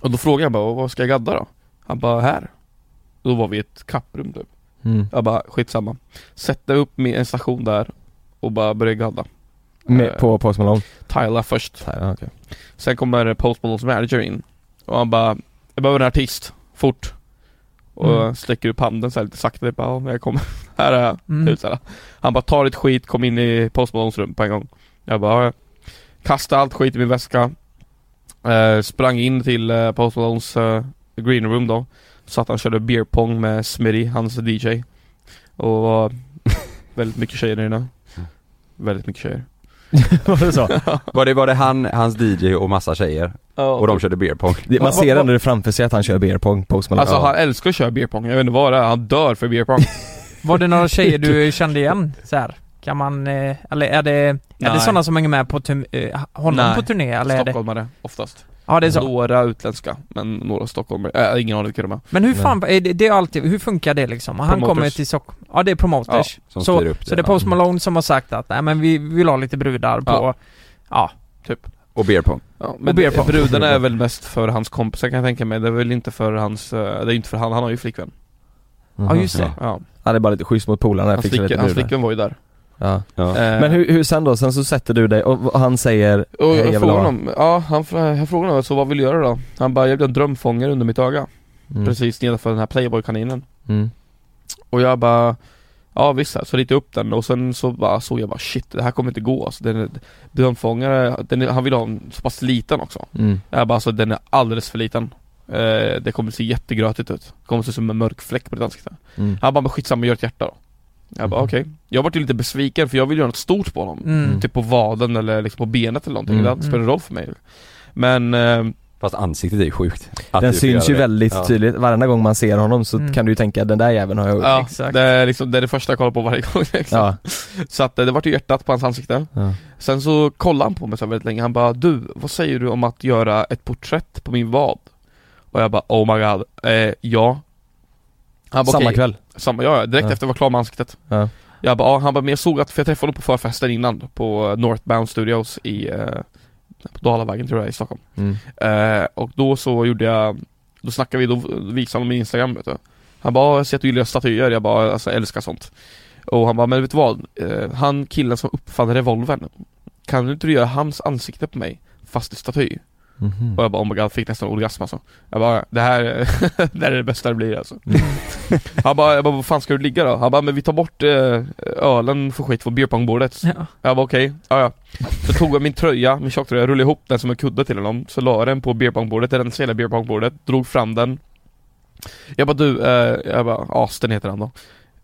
Och då frågade jag bara, vad ska jag gadda då? Han bara, här. Då var vi i ett kapprum typ. Mm. Jag bara, skitsamma. Sätta upp med en station där Och bara börja gadda. Med, Eh, på Post Malone? Tyla först. Ja, okej. Sen kommer Post Malones manager in. Och han bara Jag behöver en artist, fort. Och Mm. sträcker upp handen så här lite sakta typ, ja, men jag kommer Här är jag, Mm. typ så här. Han bara tar ett skit, kom in i Post Malones rum på en gång Jag bara. Kastade allt skit i min väska eh, Sprang in till eh, Post Malones eh, green room då Så att han körde beer pong med Smitty, hans DJ Och var väldigt mycket tjejer där inne Väldigt mycket tjejer Var det så? Var det, var det han, hans DJ och massa tjejer? Ja, Och de körde beer pong? Det- Man ser ändå det framför sig att han kör beer pong, Post Malone. Alltså han älskar att köra beer pong, jag vet inte vad det är, han dör för beer pong Var det några tjejer du kände igen så här? Kan man, eh, eller är det, är det Nej. sådana som hänger med på turn- eh, honom Nej, på turné eller är det? Stockholmare oftast Ja det är så. Några utländska, men några stockholmare, äh, ingen aning vilka de är Men hur fan, är det, det är alltid, hur funkar det liksom? Han Promoters. kommer till Stockholm, ja det är promoters. Ja, som så, upp så det, det är. Post Malone som har sagt att, nej men vi vill ha lite brudar på, Ja. ja, typ Och beer pong? Ja, men beer pong. brudarna är väl mest för hans kompisar kan jag tänka mig, det är väl inte för hans, eh, det är inte för han, han har ju flickvän ja just det. Ja, Han är bara lite schysst mot polarna, hans, fixar lite hans flickvän var ju där Ja. Ja. Eh, Men hur, hur sen då? Sen så sätter du dig och han säger Och "Hej, jag jag ha." honom, ja han, jag frågade honom, så vad vill du göra då? Han bara, jag vill ha en drömfångare under mitt öga Mm. Precis nedanför den här Playboy-kaninen Mm. Och jag bara Ja visst, så ritade jag upp den och sen så bara såg jag bara shit, det här kommer inte gå alltså. Den drömfångare, den han vill ha en så pass liten också Mm. Jag bara alltså den är alldeles för liten eh, Det kommer se jättegrötigt ut Det kommer se ut som en mörk fläck på ditt ansikte Mm. Han bara, men skitsamma, gör ett hjärta då Jag bara Mhm. okej Jag vart ju lite besviken för jag vill göra något stort på honom Mm. Typ på vaden eller liksom på benet eller någonting, Mm. det inte spelat roll för mig Men eh, Fast ansiktet är ju sjukt Den syns ju det. väldigt ja. tydligt, varenda gång man ser honom så Mm. kan du ju tänka den där jäveln har jag gjort Ja, Exakt. det är liksom, det är det första jag kollar på varje gång liksom. Ja. Så att eh, det vart ju hjärtat på hans ansikte Ja. Sen så kollade han på mig så väldigt länge, han bara Du, vad säger du om att göra ett porträtt på min vad? Och jag bara oh my god, eh, ja han bara, Samma okej. kväll? Samma, ja, ja, direkt Ja. efter jag var klar med ansiktet Ja. Jag bara, ja, han bara, men jag såg att, för jag träffade honom på förfesten innan På eh, Northbound Studios i eh, På Dalavägen tror jag i Stockholm Mm. eh, Och då så gjorde jag Då snackade vi, då visade han min instagram vet du Han bara, "Ja, jag ser att du gillar statyer, jag bara, alltså jag älskar sånt Och han bara, men vet du vad? Eh, han killen som uppfann revolvern Kan du inte göra hans ansikte på mig? Fast i staty? Mhm. Och jag bara oh my god, fick nästan orgasm alltså Jag bara, det här, det här är det bästa det blir alltså Mm. Han bara, jag bara, vad fan ska du ligga då? Han bara, men vi tar bort eh, ölen för skit från beerpongbordet Ja. Jag bara okej, ja ja Så tog jag min tröja, min tjocktröja, rullade ihop den som en kudde till honom Så la jag den på beerpongbordet, rensade hela beerpongbordet, drog fram den Jag bara du, eh, jag bara, Asten heter han då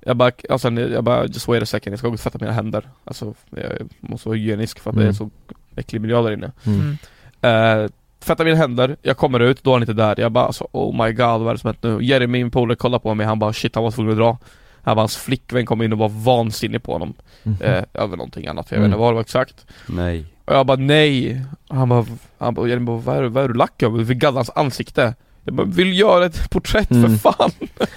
jag bara, alltså, jag bara, just wait a second, jag ska gå och tvätta mina händer Alltså, jag måste vara hygienisk för att det är Mm. så äcklig miljö där inne Mm. Eh, tvättar mina händer, jag kommer ut, då är han inte där. Jag bara alltså, oh my god vad är det som hänt nu? Jeremy, min polare, kollar på mig, han bara shit han var tvungen att dra. Han bara, hans flickvän kom in och var vansinnig på honom. Mhm. Eh, över någonting annat, jag vet Mm. inte vad det var exakt. Nej. Och jag bara nej. Han bara, han bara, Jeremy bara vad är, vad är du lack över? Vi gaddade hans ansikte. Jag bara, vill göra ett porträtt Mm. för fan!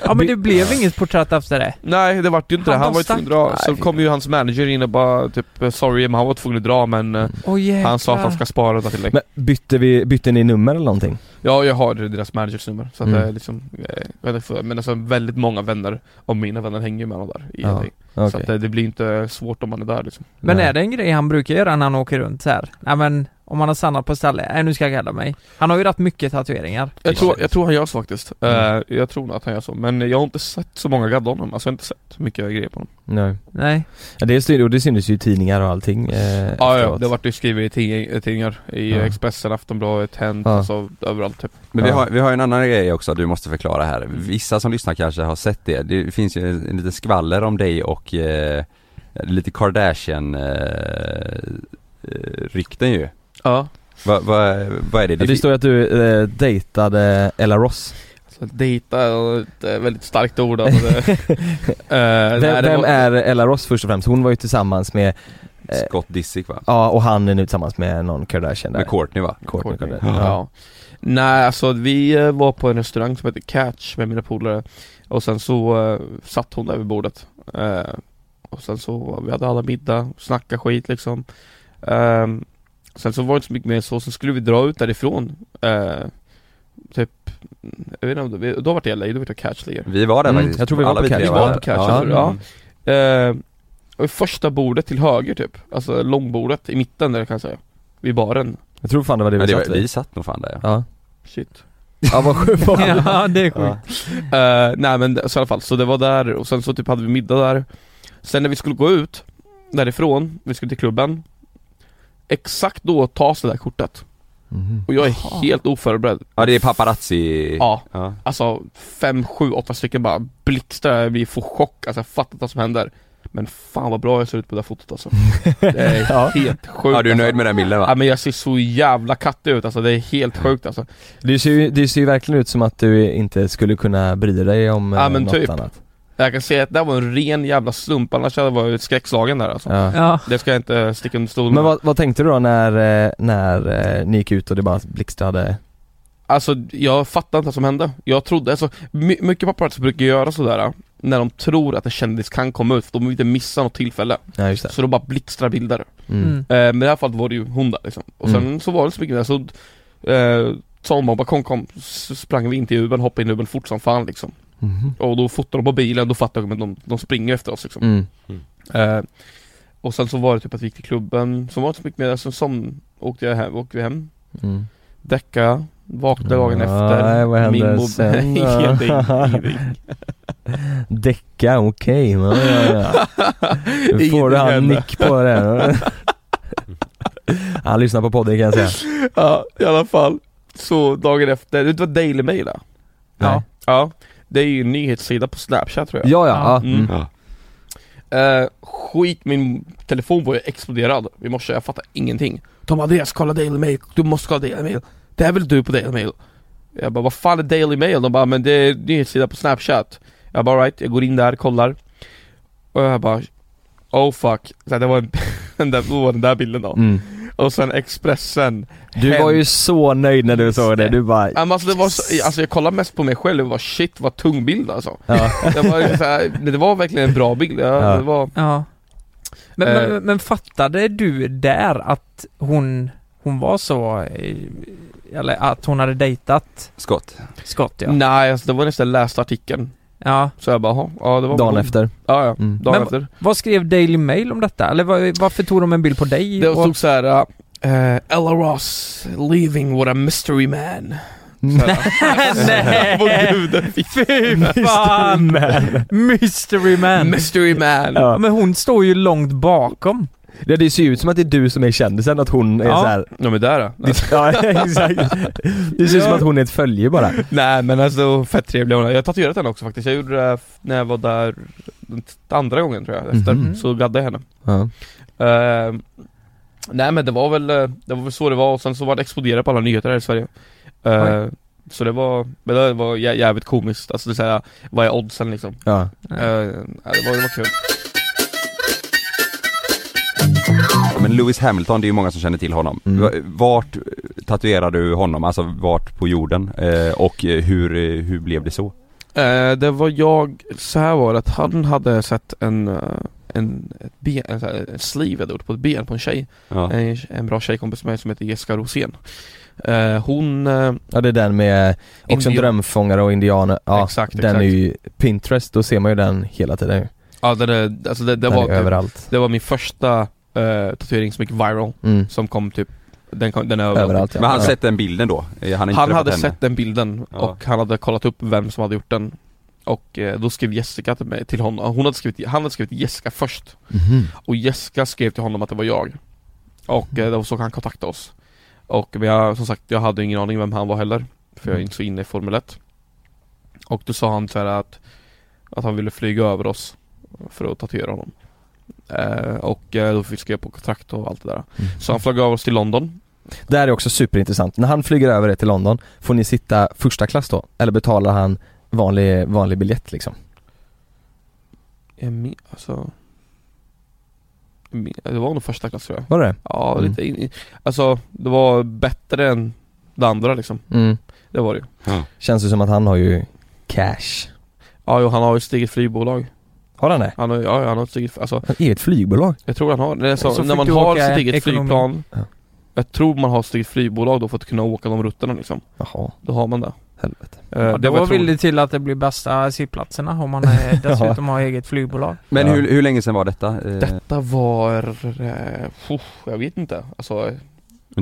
Ja men det blev inget porträtt efter det. Nej det vart ju inte Han det, han var ju tvungen att dra. Så kom ju hans manager in och bara typ sorry men han var tvungen att dra men eh, Åh, Han sa att han ska spara det till dig. Men bytte, vi, bytte ni nummer eller någonting? Ja jag har deras managers nummer så att Mm. det är liksom, eh, jag vet inte, men alltså väldigt många vänner av mina vänner hänger ju med honom där i Ja, LA. Så att det, det blir inte svårt om man är där liksom. Men är det en grej han brukar göra när han åker runt så här? Nej men om han har stannat på stället, nej nu ska jag gadda mig. Han har ju rätt mycket tatueringar. Jag tror, jag tror han gör så faktiskt. Mm. Eh, jag tror nog att han gör så, men jag har inte sett så många gadda honom, alltså jag har inte sett mycket grejer på honom. Nej. Nej. Ja, det, är, och det syntes ju i tidningar och allting eh, Ja, ja, efteråt. det vart ju skrivet i tidning- tidningar, i Ja. Expressen, Aftonbladet, Hänt, Ja. alltså överallt typ. Men vi har, vi har en annan grej också du måste förklara här. Vissa som lyssnar kanske har sett det. Det finns ju en, en liten skvaller om dig och eh, lite Kardashian eh, eh, rykten ju. Ja. Vad va, vad är det? Ja, det står ju att du eh, dejtade Ella Ross Så att dejta är ett eh, väldigt starkt ord alltså det, Vem, det vem var- är Ella Ross först och främst? Hon var ju tillsammans med eh, Scott Disick va? Ja och han är nu tillsammans med någon Kardashian där Med Courtney va? Kourtney Courtney. Kardashian. Ja. Nej alltså vi var på en restaurang som heter Catch med mina polare Och sen så eh, satt hon där vid bordet eh, Och sen så, vi hade alla middag, snacka skit liksom Ehm, Sen så var det inte så mycket mer så, sen skulle vi dra ut därifrån eh, Typ, jag vet inte om det, då var det LA, då var det Catch ligger Vi var där Mm, faktiskt. jag tror vi var Alla på Catch. Vi Ja, var på Catch, ja. ja, ja. Eh, och första bordet till höger typ, alltså långbordet i mitten där kan jag säga Vid baren Jag tror fan det var det vi det satt var, vid vi satt nog fan där ja. Ja, Shit ja vad sjukt ja det är sjukt. Eh, nej men så i alla fall, så det var där och sen så typ hade vi middag där Sen när vi skulle gå ut därifrån, vi skulle till klubben Exakt då tas det där kortet Mhm. Och jag är helt oförberedd Ja det är paparazzi Ja, ja. alltså fem, sju, åtta stycken bara blixtrar, blir får chock, alltså jag fattar inte vad som händer Men fan vad bra jag ser ut på det där fotot alltså Det är Ja. helt sjukt Ja du är nöjd alltså. med den bilden Ja va? men jag ser så jävla kattig ut alltså, det är helt sjukt alltså Det ser, ju, det ser ju verkligen ut som att du inte skulle kunna bry dig om Ja, eh, men något typ. annat Jag kan säga att det var en ren jävla slump, annars hade jag varit skräckslagen där alltså ja. Ja. Det ska jag inte sticka under stol med Men vad, vad tänkte du då när, eh, när eh, ni gick ut och det bara blixtrade? Alltså jag fattar inte vad som hände. Jag trodde, alltså my- mycket paparazzi brukar göra sådär när de tror att en kändis kan komma ut, för de vill inte missa något tillfälle. Ja just det Så de bara blixtrar bilder. mm. Mm. Eh, men i det här fallet var det ju hon där liksom. Och sen Mm. så var det så mycket där, så eh, sa hon bara kom kom, sprang vi in till Uben, hoppade in i Uben fort som fan liksom. Mhm. Och då fotade de på bilen, då fattade jag att de, de springer efter oss liksom. Mm. Eh, och sen så var det typ att vi gick till klubben, så var det inte så mycket mer, sen som åkte jag hem, åkte vi hem Mm. Däcka, vaknade dagen Ja, efter nej, vad hände Min sen då? Däcka, okej ja, ja, ja. Får du han nick på det Han lyssnar på podden kan jag säga Ja, i alla fall Så dagen efter, vet du vad Daily Mail? Ja. Ja Det är ju en nyhetssida på Snapchat tror jag Ja ja, ja. Mm. Ja. Eh, skit, min telefon var ju exploderad i morse, jag fattar ingenting De Andreas, kolla Daily Mail, du måste kolla Daily Mail Det är väl du på Daily Mail? Jag bara, vad fan är Daily Mail? De bara, men det är en nyhetssida på Snapchat Jag bara alright, jag går in där, kollar Och jag bara Oh fuck, så det var en, den, där, var den där bilden då Mm. Och sen Expressen Du var Hem. ju så nöjd när du såg det, du bara men alltså, det var så, alltså jag kollade mest på mig själv och var shit vad tung bild alltså ja. Det var, så här, det var verkligen en bra bild, ja, Ja. det var Ja. Men, Eh. men, men fattade du där att hon, hon var så, eh, eller att hon hade dejtat Scott Scott ja? Nej alltså det var nästan läst artikeln Ja. Så jag bara, "Jaha, ja det var Dagen hon." efter Ja ja, Mm. dagen Men- efter Vad skrev Daily Mail om detta? Eller var, varför tog de en bild på dig? Det och- stod såhär, uh, Ella Ross leaving what a mystery man Nej! På guden, fy Fy fan! Mystery man! Mystery man! Ja, men hon står ju långt bakom. Ja det ser ju ut som att det är du som är kändisen, att hon är Ja. så här. Ja men där då. Det, ja exakt Det ser ut som att hon är ett följe bara Nej men alltså fett trevlig hon är. Jag har tatuerat henne också faktiskt, jag gjorde det när jag var där andra gången tror jag, efter, Mhm. så gaddade jag henne Ja, Ehm, Nej men det var väl, eh, det var väl så det var och sen så var det exploderat på alla nyheter här i Sverige Oj. Så det var, men det var jä- jävligt komiskt, alltså det är såhär, vad är oddsen liksom? Ja. Ja, det, var, det var kul Men Lewis Hamilton, det är ju många som känner till honom. Mm. Va- Vart tatuerar du honom? Alltså vart på jorden? Eh, och eh, hur, eh, hur blev det så? Eh, Det var jag, så här var det att han hade sett en, eh, en, ett ben, en, en sleeve jag hade gjort på ett ben på en tjej Ja. en, en bra tjejkompis med mig som heter Jessica Rosén eh, Hon eh, Ja det är den med också en Indian- drömfångare och indianer, ja Exakt, den exakt. är ju Pinterest, då ser man ju den hela tiden. Ja den är, alltså det, det Den var är typ, överallt. Det var min första eh, tatuering som gick viral Mm. Som kom typ Den, kom, den är överallt, Överallt, ja. Men han Ja. sett den bilden då? Eh, Han, har inte Han träffat hade henne? sett den bilden Ja. och han hade kollat upp vem som hade gjort den Och eh, då skrev Jessica till mig, till honom, hon hade skrivit, han hade skrivit Jessica först Mhm. Och Jessica skrev till honom att det var jag Och eh, det var så han kontaktade oss Och men jag, som sagt, jag hade ingen aning vem han var heller För jag är inte så inne i Formel 1 Och då sa han så här att Att han ville flyga över oss För att tatuera honom Och eh, då fick vi skriva på kontrakt och allt det där Så han flög över oss till London Det här är också superintressant. När han flyger över er till London, får ni sitta första klass då? Eller betalar han vanlig, vanlig biljett liksom? Jag alltså Det var nog första klass tror jag Var det Ja, Mm. lite in, Alltså det var bättre än det andra liksom Mm. Det var det ju Känns det som att han har ju cash. Ja, jo, han har ju ett eget flygbolag Har han det? Han har, ja, han har ett eget, alltså Ett eget flygbolag? Jag tror han har, det är så, Så när man har sitt eget ekonomi. flygplan Ja. Jag tror man har sitt eget flygbolag då för att kunna åka de rutterna liksom Jaha, Då har man det helvete. Eh, Ja, det tror- vill det till att det blir bästa sittplatserna om man eh, dessutom har eget flygbolag. Men Ja. hur, hur länge sedan var detta? Eh, Detta var, eh, jag vet inte, alltså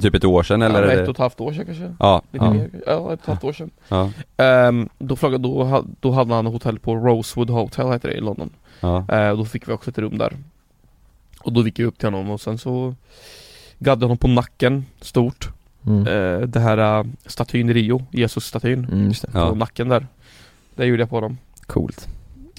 Typ ett år sedan eller? ja, är ett och ett halvt år sedan kanske Ja, Lite ja, mer, ja ett och ett halvt år sedan ja, Ehm, då, frågade, då, då hade han hotell på Rosewood Hotel heter det i London ja. Eh, Då fick vi också ett rum där Och då gick jag upp till honom och sen så Gaddade honom på nacken, stort Mm. eh, Det här uh, statyn i Rio, Jesus-statyn Mm. På Ja. nacken där Det gjorde jag på dem Coolt.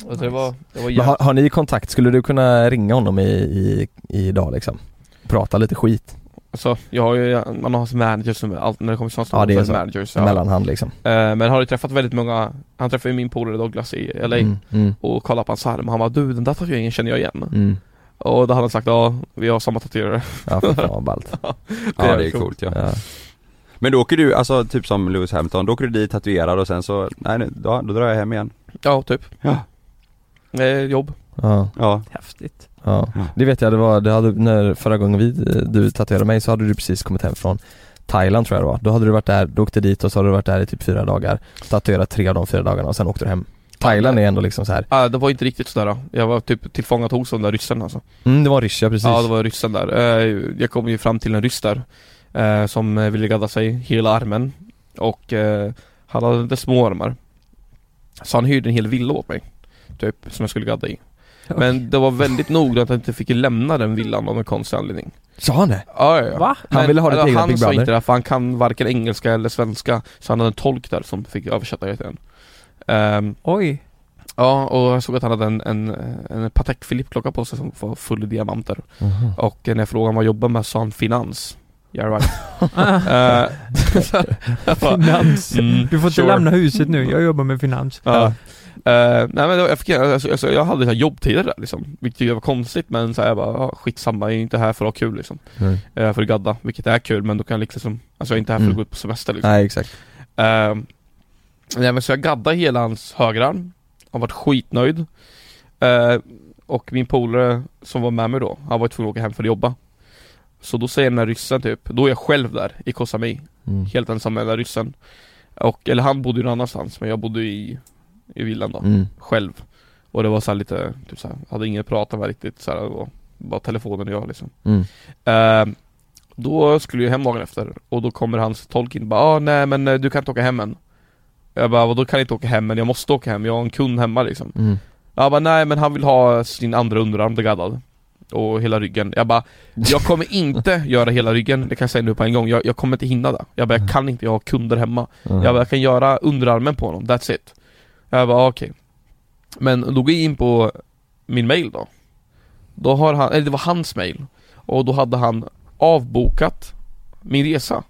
och det var, det var Men har, har ni kontakt? Skulle du kunna ringa honom i, i idag liksom? Prata lite skit? Alltså, jag har ju, man har hans managers som, allt när det kommer till sådana Ja det är så. managers ja. Mellanhand liksom. Eh, Men har ju träffat väldigt många Han träffade ju min polare Douglas i LA Mm, mm, och kollade på hans arm han bara du den där tatueringen känner jag igen mm. Och då hade han sagt ja, vi har samma tatuerare Ja för fan vad ballt. ja det är coolt ja. Ja. Men då åker du, alltså typ som Lewis Hamilton, då åker du dit tatuerad och sen så, nej nu, då, då drar jag hem igen Ja, typ Ja. eh, Jobb Ja, Ja, Häftigt. Ja. Ja. Det vet jag, det var, det hade, när förra gången vi, du tatuerade mig så hade du precis kommit hem från Thailand tror jag det var. Då hade du varit där, du åkte dit och så hade du varit där i typ fyra dagar Tatuerat tre av de fyra dagarna och sen åkte du hem Thailand är ändå liksom så här. ah, Det var inte riktigt sådär Jag var typ tillfångatogs av den där ryssen alltså Mm, det var ryska precis Ja det var ryssen där Eh, Jag kom ju fram till en ryss där eh, Som ville gadda sig hela armen Och eh, han hade små armar Så han hyrde en hel villa åt mig Typ, som jag skulle gadda i Men det var väldigt noggrant att jag inte fick lämna den villan av en konstig anledning Sa han det? Ja, ja, ja. Va? Han ville ha eller egna Han Big sa inte det, för han kan varken engelska eller svenska Så han hade en tolk där som fick översätta hela tiden Ehm, Oj. Ja, och jag såg att han hade en, en, en Patek Philippe-klocka på sig som var full i diamanter Mhm. Och när jag frågade honom vad han jobbade med sa han finans Yeah right bara, Finans. mm, Du får inte sure. lämna huset nu, jag jobbar med finans. Ja. Eh, nej men jag, fick, alltså, jag hade så jobbtider där liksom Vilket jag var konstigt men så här, jag bara, ja, skitsamma, jag är inte här för att ha kul liksom Mm. Här för att gadda, vilket är kul men då kan jag liksom Alltså jag är inte här för att Mm. gå ut på semester liksom Nej exakt Eh, nej men så jag gaddade hela hans högerarm Han var skitnöjd Eh, Och min polare som var med mig då, han var tvungen att åka hem för att jobba Så då säger den här ryssen typ, då är jag själv där i Koh Samui mm. Helt ensam med den där ryssen Och, eller han bodde ju någon annanstans men jag bodde i, i villan då, Mm. själv. Och det var så lite, typ så här, hade ingen att prata med riktigt så här, var bara telefonen och jag liksom. Mm. Eh, Då skulle jag hem dagen efter och då kommer hans tolk in och bara ah, nej men eh, du kan inte åka hem än. Jag bara vadå kan jag inte åka hem men jag måste åka hem, jag har en kund hemma liksom. Mm. Jag bara nej men han vill ha sin andra underarm begaddad Och hela ryggen, jag bara Jag kommer inte göra hela ryggen, det kan jag säga nu på en gång. Jag, jag kommer inte hinna det Jag bara jag kan inte, jag har kunder hemma. Mm. Jag bara jag kan göra underarmen på honom, that's it Jag bara okej. Men då går jag in på min mail då. Då har han, eller det var hans mail. Och då hade han avbokat min resa.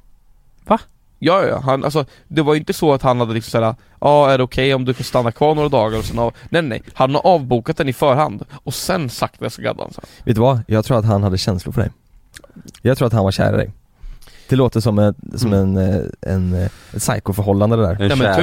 Va? Ja, ja, han, alltså det var ju inte så att han hade liksom såhär Ja, är det okej om du får stanna kvar några dagar? Och sen av... Nej nej, han har avbokat den i förhand och sen sagt vad jag ska gadda så. Vet du vad? Jag tror att han hade känslor för dig. Jag tror att han var kär i dig Det låter som, ett, som en, eh, en, eh, ett psykoförhållande det där En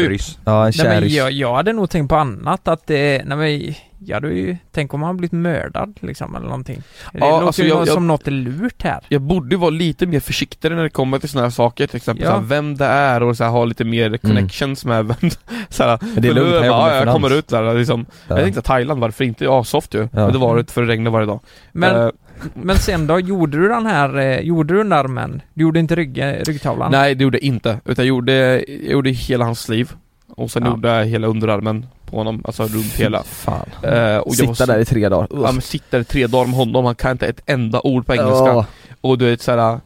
typ. Ja, en Nej men jag, jag hade nog tänkt på annat att det, nej men jag hade ju, tänk om han blivit mördad liksom eller någonting Det Ja, låter alltså, ju jag- nå- jag- som något är lurt här Jag borde ju vara lite mer försiktig när det kommer till såna här saker, till exempel Ja. såhär, vem det är och så här, ha lite mer connections med vem såhär, Men det är lugnt, jag, bara, jag kommer ut där liksom Ja. Jag tänkte Thailand, varför inte? Ja, soft ju. Ja. Men det var det för det regnar varje dag Men, Eh, men sen då, gjorde du den här, eh, gjorde du den där armen? Du gjorde inte rygg, ryggtavlan? Nej det gjorde jag inte, utan jag gjorde, jag gjorde hela hans liv. Och sen Ja. gjorde jag hela underarmen på honom, alltså runt hela. Fan. Eh, och jag var Sitta så- där i tre dagar. Ja men sitta där tre dagar med honom, han kan inte ett enda ord på engelska. Ja. Och du vet såhär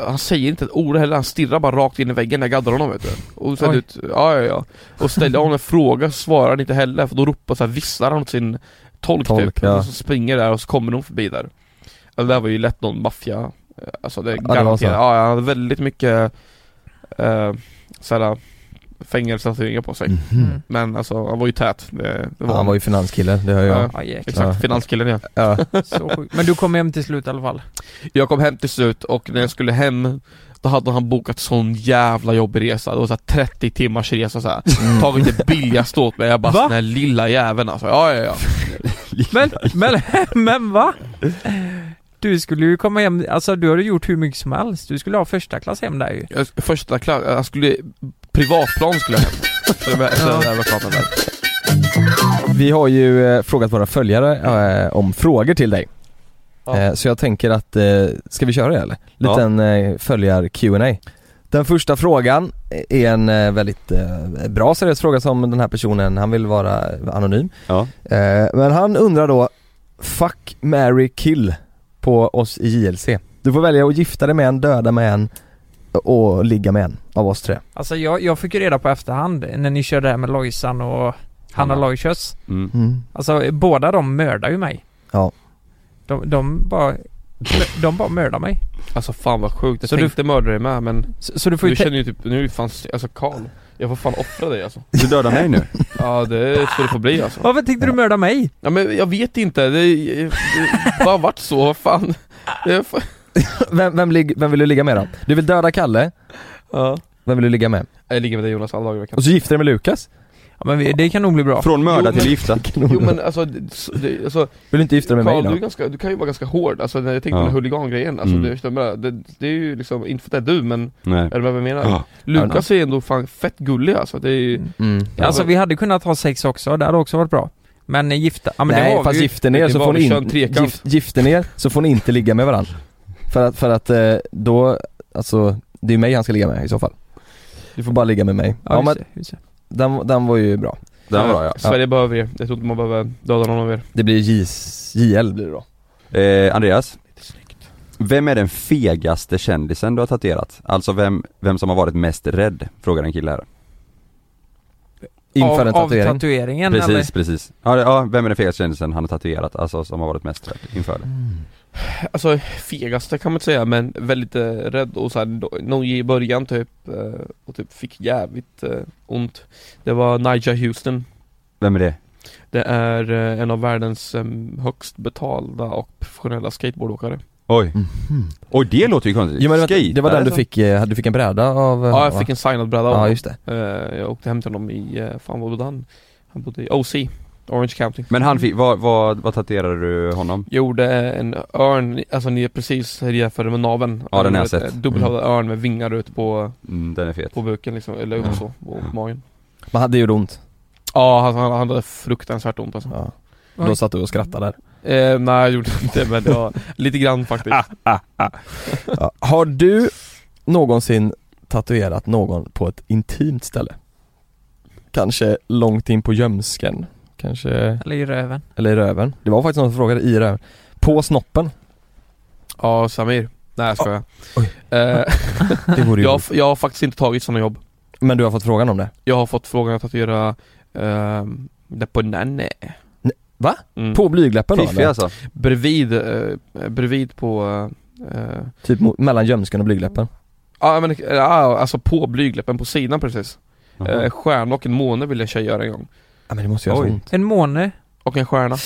han säger inte ett ord heller, han stirrar bara rakt in i väggen när jag gaddar honom vet du. Och Oj. du vet, ja ja ja. Och ställer jag honom en fråga så svarar han inte heller. För då ropar så här, visslar han åt sin tolk, Tolk, typ ja. Och så springer där och så kommer de förbi där Alltså det där var ju lätt någon maffia eh, Alltså det var garanterat, så. ja han hade väldigt mycket eh, såhär fängelsetatueringar på sig Mhm. Men alltså han var ju tät, det, det var Han var ju finanskille, det hör jag Ja, Ja. Exakt, Ja. finanskillen ja Ja, Så sjukt. Men du kom hem till slut i alla fall? Jag kom hem till slut och när jag skulle hem Då hade han bokat sån jävla jobbig resa, det var så här 30 timmars resa så här. Tagit det billigaste åt mig, jag bara Va? den här lilla jäveln alltså, ja ja ja Men, men, men va? Du skulle ju komma hem, alltså du hade gjort hur mycket som helst. Du skulle ha första klass hem där ju. Jag, Första klass, jag skulle, privatplan skulle jag hem Ja. Vi har ju eh, frågat våra följare eh, om frågor till dig Ja. eh, Så jag tänker att, eh, ska vi köra det eller? Liten eh, följar Q&A Den första frågan är en eh, väldigt eh, bra seriös fråga som den här personen, han vill vara anonym Ja. eh, Men han undrar då Fuck, marry, kill på oss i JLC Du får välja att gifta dig med en, döda med en och ligga med en av oss tre Alltså jag, jag fick ju reda på efterhand när ni körde det här med Lojsan och Hanna Lojsius. Mm. mm. Alltså båda de mördar ju mig. Ja. De, de bara, de bara mördar mig. Alltså fan vad sjukt, jag Så du- tänkte mörda dig med men Så, så du får Du ju känner ju typ, nu är det fan, alltså Karl Jag får fan offra dig alltså Du dödar mig nu? Ja det ska det få bli alltså Varför tänkte du mörda mig? Ja men jag vet inte, det, det, det har varit så, vad fan vem, vem, lig- vem vill du ligga med då? Du vill döda Kalle, Ja vem vill du ligga med? Jag ligger med dig Jonas alla dagar i veckan Och så gifter du dig med Lukas? Ja men vi, det kan nog bli bra. Från mörda Jo, till men- gifta? Jo men alltså, det, så- det, alltså Vill du inte gifta dig med Karl, mig du, då? ganska, du kan ju vara ganska hård, alltså när jag tänker Ja. på den huligan-grejen, alltså Mm. det, du vad jag menar? det, det är ju liksom, inte för att det är du men, Nej är du vad jag menar? Ja. Lukas är ändå fan fett gullig alltså, det är ju, Mm. Alltså vi hade kunnat ha sex också, det hade också varit bra. Men eh, gifta, ja men det Nej har fast vi ju. gifter ner Det så var får ni vi kör en in, trekant. gift, gifter ner så får ni inte ligga med varandra För att, för att eh, då, alltså det är mig han ska ligga med i så fall Du får bara ligga med mig Ja, Ja, men just det, just det. Den, den var ju bra Den var bra ja Sverige behöver er, jag tror inte man behöver döda någon av er Det blir JL blir det då eh, Andreas Vem är den fegaste kändisen du har tatuerat? Alltså vem, vem som har varit mest rädd? Frågar en kille här Inför av, en Av tatuering tatueringen Precis, eller? precis ja, det- ja, vem är den fegaste kändisen han har tatuerat? Alltså som har varit mest rädd inför det? Alltså fegaste kan man inte säga men väldigt eh, rädd och såhär, någon i början typ eh, och typ fick jävligt eh, ont. Det var Nigel Houston. Vem är det? Det är eh, en av världens eh, högst betalda och professionella skateboardåkare. Oj, Mhm. oj det låter ju konstigt, Jo men det var, Skate, det var den du fick, eh, du fick en bräda av Ja jag va? fick en signad bräda av Ja just det. Eh, Jag åkte hem till honom i, eh, fan vad bodde han? Han bodde i OC, Orange County. Men han fick, vad, vad, vad tatuerade du honom? Gjorde en örn, alltså ni är precis jämförde med naveln. Ja, den har jag Ett, sett. eh, Dubbelhövdad örn med vingar ute på, Mm, den är fet. på buken liksom, eller upp så, på magen. Men hade gjort ont. Ja han, han han hade fruktansvärt ont alltså. Ja. Då satt du och skrattade där. Eh, Nej jag gjorde inte men ja, lite grann faktiskt. Ja. Har du någonsin tatuerat någon på ett intimt ställe? Kanske långt in på gömsken? Kanske, Eller i röven. eller i röven? Det var faktiskt någon som frågade i röven På snoppen? Ja Samir Nej jag skojar Oj. eh, Det vore jag, jag har faktiskt inte tagit sådana jobb Men du har fått frågan om det? Jag har fått frågan att tatuera eh, det på nanne Va? Mm. På blygläppen då Fiffig alltså Bredvid, eh, bredvid på Eh, Typ mo- mellan gömsken och blygdläppen? Ja men, ja, alltså på blygdläppen på sidan precis Jaha. eh, Stjärna och en måne vill jag tjejgöra en gång Ja men det måste göra så Oj. ont. En måne? Och en stjärna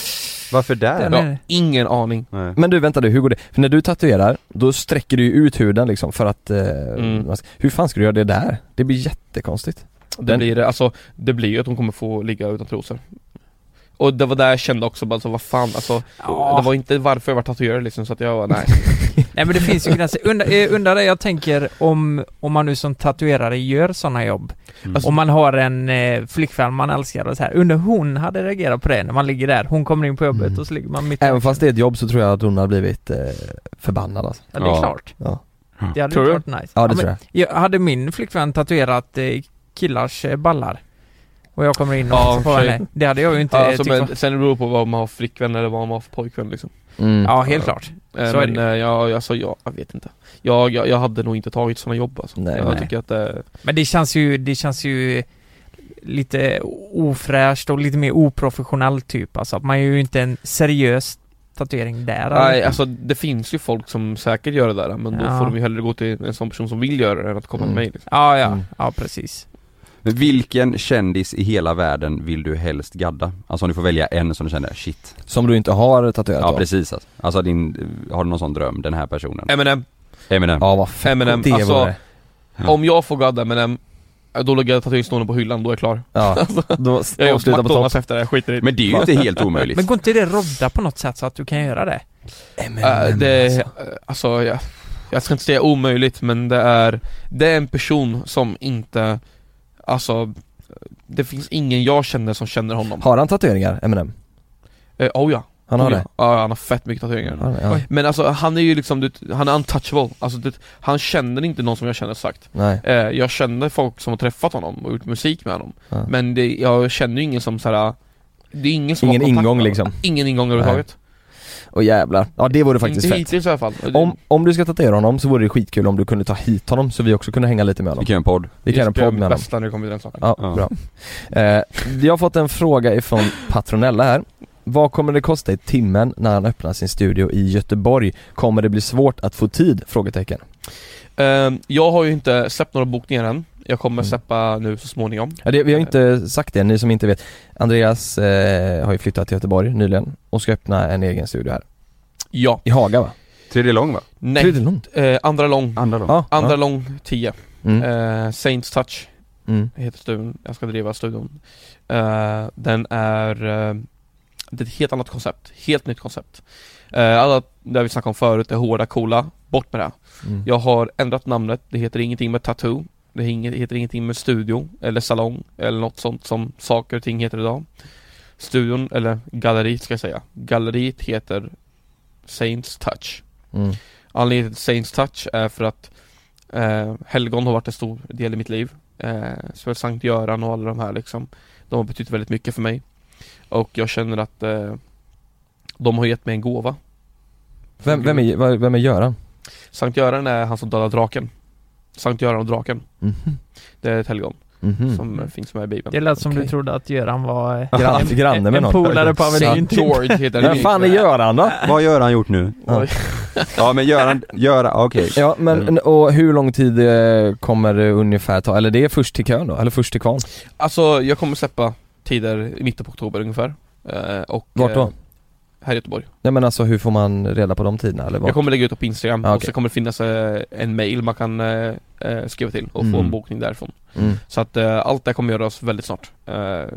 Varför där? Den Jag är- har ingen aning Men du vänta du, hur går det? För när du tatuerar, då sträcker du ju ut huden liksom för att, eh, Mm. man ska- hur fan ska du göra det där? Det blir jättekonstigt. Det Den- blir det, alltså det blir ju att de kommer få ligga utan trosor Och det var där jag kände också bara, alltså vad fan alltså Ja. Det var inte varför jag var tatuerad liksom så att jag var, nej Nej men det finns ju gränser. Undra, eh, undra det jag tänker om, om man nu som tatuerare gör sådana jobb. Mm. Om man har en eh, flickvän man älskar och så här. Undrar hon hade reagerat på det när man ligger där. Hon kommer in på jobbet Mm. och så ligger man mitt Även fast det är ett jobb så tror jag att hon har blivit eh, förbannad alltså. Ja det är klart. Ja. Det hade Tror inte du? varit nice. Ja, det men tror jag. Hade min flickvän tatuerat eh, killars eh, ballar och jag kommer in och Ja, ja, på henne. Det hade jag ju inte ja, alltså, tyckt men. Sen beror det på vad man har för flickvän eller vad man har för pojkvän liksom Mm. Ja helt klart. Eh, Så är Men det ju. eh, jag, alltså, jag, jag vet inte jag, jag, jag hade nog inte tagit sådana jobb alltså. Nej, Jag nej. tycker att eh, Men det känns ju, det känns ju lite ofräscht och lite mer oprofessionellt typ. Alltså att man gör ju inte en seriös tatuering där. Nej alltså det finns ju folk som säkert gör det där men då Ja. får de ju hellre gå till en sån person som vill göra det än att komma Mm. till mig liksom. Ja, ja, Mm. ja precis. Vilken kändis i hela världen vill du helst gadda? Alltså om du får välja en som du känner, shit Som du inte har tatuerat Ja då? precis alltså, alltså din, har du någon sån dröm, den här personen? Eminem, Eminem Ja vad fett. Eminem, det alltså Ja. om jag får gadda Eminem då lägger jag tatueringsstolen på hyllan, då är jag klar Ja, då Jag är hos avsluta på topp. Efter det, jag skiter i det Men det är ju inte helt omöjligt Men går inte det rodda på något sätt så att du kan göra det? Äh, det, alltså, alltså jag, jag ska inte säga omöjligt men det är Det är en person som inte Alltså Det finns ingen jag känner som känner honom Har han tatueringar, Eminem? eh, Oh ja Han har oh, det? ja. han har fett mycket tatueringar Ja, ja. Men alltså han är ju liksom, du, han är untouchable Alltså du, han känner inte någon som jag känner sagt Nej. eh, Jag känner folk som har träffat honom och gjort musik med honom. Men det, jag känner ju ingen som såhär Det är ingen som Ingen ingång liksom. Ingen ingång överhuvudtaget Och jävlar. Ja det vore faktiskt Inte fett. hittills i alla fall Om, om du ska tatuera honom så vore det skitkul om du kunde ta hit honom så vi också kunde hänga lite med honom. Vi kan göra en podd Vi kan göra en podd med honom. bästa när det kommer till den saken Ja, Ja. bra. Eh, jag har fått en fråga ifrån Patronella här. Vad kommer det kosta i timmen när han öppnar sin studio i Göteborg? Kommer det bli svårt att få tid? Frågetecken. Ehm, Jag har ju inte släppt några bokningar än Jag kommer Mm. släppa nu så småningom Ja, det, vi har inte sagt det, ni som inte vet. Andreas eh, har ju flyttat till Göteborg nyligen och ska öppna en egen studio här. Ja, I Haga va? Tredje lång va? nej, Tredje långt. eh, andra lång Andra lång? Ja, Andra ja. lång 10 Mm. eh, Saints touch Mm. heter studion, jag ska driva studion eh, Den är eh, Det är ett helt annat koncept, helt nytt koncept eh, Alla där vi snackade om förut är hårda, coola, bort med det Mm. Jag har ändrat namnet, det heter ingenting med tattoo Det heter ingenting med studio eller salong eller något sånt som saker och ting heter idag. Studion, eller galleriet ska jag säga. Galleriet heter Saints Touch. Mm. Anledningen till Saints Touch är för att eh, helgon har varit en stor del i mitt liv. Eh, Så Sankt Göran och alla de här liksom De har betytt väldigt mycket för mig. Och jag känner att eh, De har gett mig en gåva. Vem, vem, är, vem är Göran? Sankt Göran är han som dödade draken Sankt Göran och draken Mhm. Det är ett helgon Mhm. som eh, finns med i bibeln Det lät som Okej. du trodde att Göran var eh, Gran, en, granne med en någon. polare på Avenyn Saint typ. George heter Vem fan är Göran då? Vad gör han gjort nu? Oj. Ja men Göran, Göran, okej Ja men och hur lång tid eh, kommer det ungefär ta? Eller det är först till kön då? Eller först till kvarn? Alltså jag kommer släppa tider i mitten på oktober ungefär eh, och, Vart då? Här i Göteborg Nej men alltså hur får man reda på de tiderna eller vad? Jag kommer lägga ut det på Instagram Ah, och okej. så kommer det finnas eh, en mail man kan eh, eh, skriva till och få Mm. en bokning därifrån Mm. Så att eh, allt det kommer göras väldigt snart eh,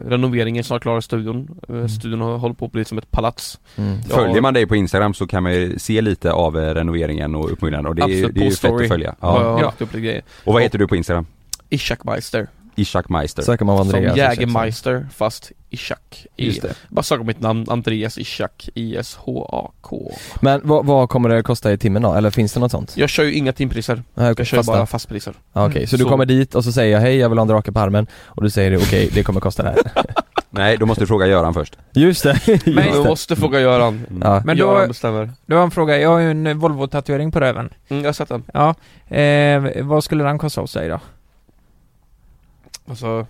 Renoveringen är snart klar i studion eh, Studion har- håller på att bli som ett palats Mm. Jag Följer man dig på Instagram så kan man ju se lite av eh, renoveringen och uppbyggnaden och det är, Absolut, det är ju fett att följa ja. Ja. grejer Och vad heter du på Instagram? Ishak Meister Ishak Meister. Söker man på Som Andreas Jägermeister fast Ishak I- Just det. Bara söka på mitt namn, Andreas Ishak I-S-H-A-K Men vad, vad kommer det kosta i timmen då? Eller finns det något sånt? Jag kör ju inga timpriser. Nej, okej, Jag kör fasta. bara fastpriser. Ja, Okej, så du Så- kommer dit och så säger jag hej jag vill ha en drake på armen. Och du säger okej det kommer kosta det här. Nej, då måste du fråga Göran först. Just det, just Men du måste fråga Göran. Ja. Men då, Göran bestämmer. Då har en fråga, jag har ju en Volvo-tatuering på röven. Mm, Jag har sett den. Ja, eh, vad skulle den kosta hos dig då? Alltså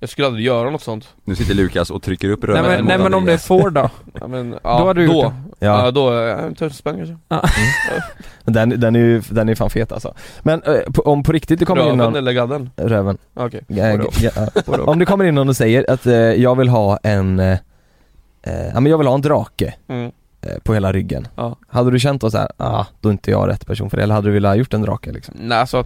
Jag skulle aldrig göra något sånt Nu sitter Lukas och trycker upp Nej röven men, mot nej, men om det är får då? ja, men, ja, Då hade du då, gjort det. Ja, Ja. då, ja, en tusen spänn kanske Men Den, den är ju, den är fan fet alltså. Men eh, på, om på riktigt det kommer in Röven någon eller gadden? Röven Okej, och. Om det kommer in någon och säger att eh, jag vill ha en, eh, ja men jag vill ha en drake mm. eh, på hela ryggen Ja. Hade du känt då så här, ah, då är inte jag rätt person för det, eller hade du velat ha gjort en drake liksom? Nej alltså,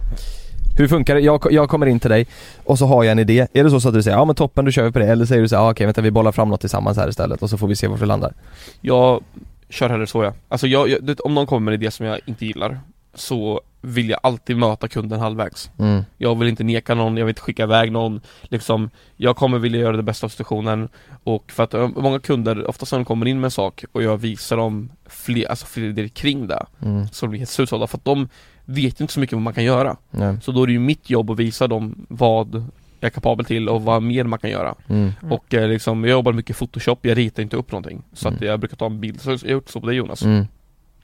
Hur funkar det? Jag, jag kommer in till dig och så har jag en idé, är det så, så att du säger ja men toppen, då kör vi på det, eller säger du så här, ah, okej vänta vi bollar fram något tillsammans här istället och så får vi se vart vi landar. Jag kör hellre så ja. Alltså jag, jag, om någon kommer med en idé som jag inte gillar Så vill jag alltid möta kunden halvvägs. Mm. Jag vill inte neka någon, jag vill inte skicka iväg någon. Liksom, jag kommer vilja göra det bästa av situationen Och för att ö, många kunder, oftast när de kommer in med en sak och jag visar dem fler, alltså fler idéer kring det Mm. Så blir helt utsålda för att de vet ju inte så mycket vad man kan göra Nej. Så då är det ju mitt jobb att visa dem vad jag är kapabel till och vad mer man kan göra Mm. Och eh, liksom, jag jobbar mycket photoshop, jag ritar inte upp någonting Så att Mm. jag brukar ta en bild, så jag har gjort så på dig Jonas Mm.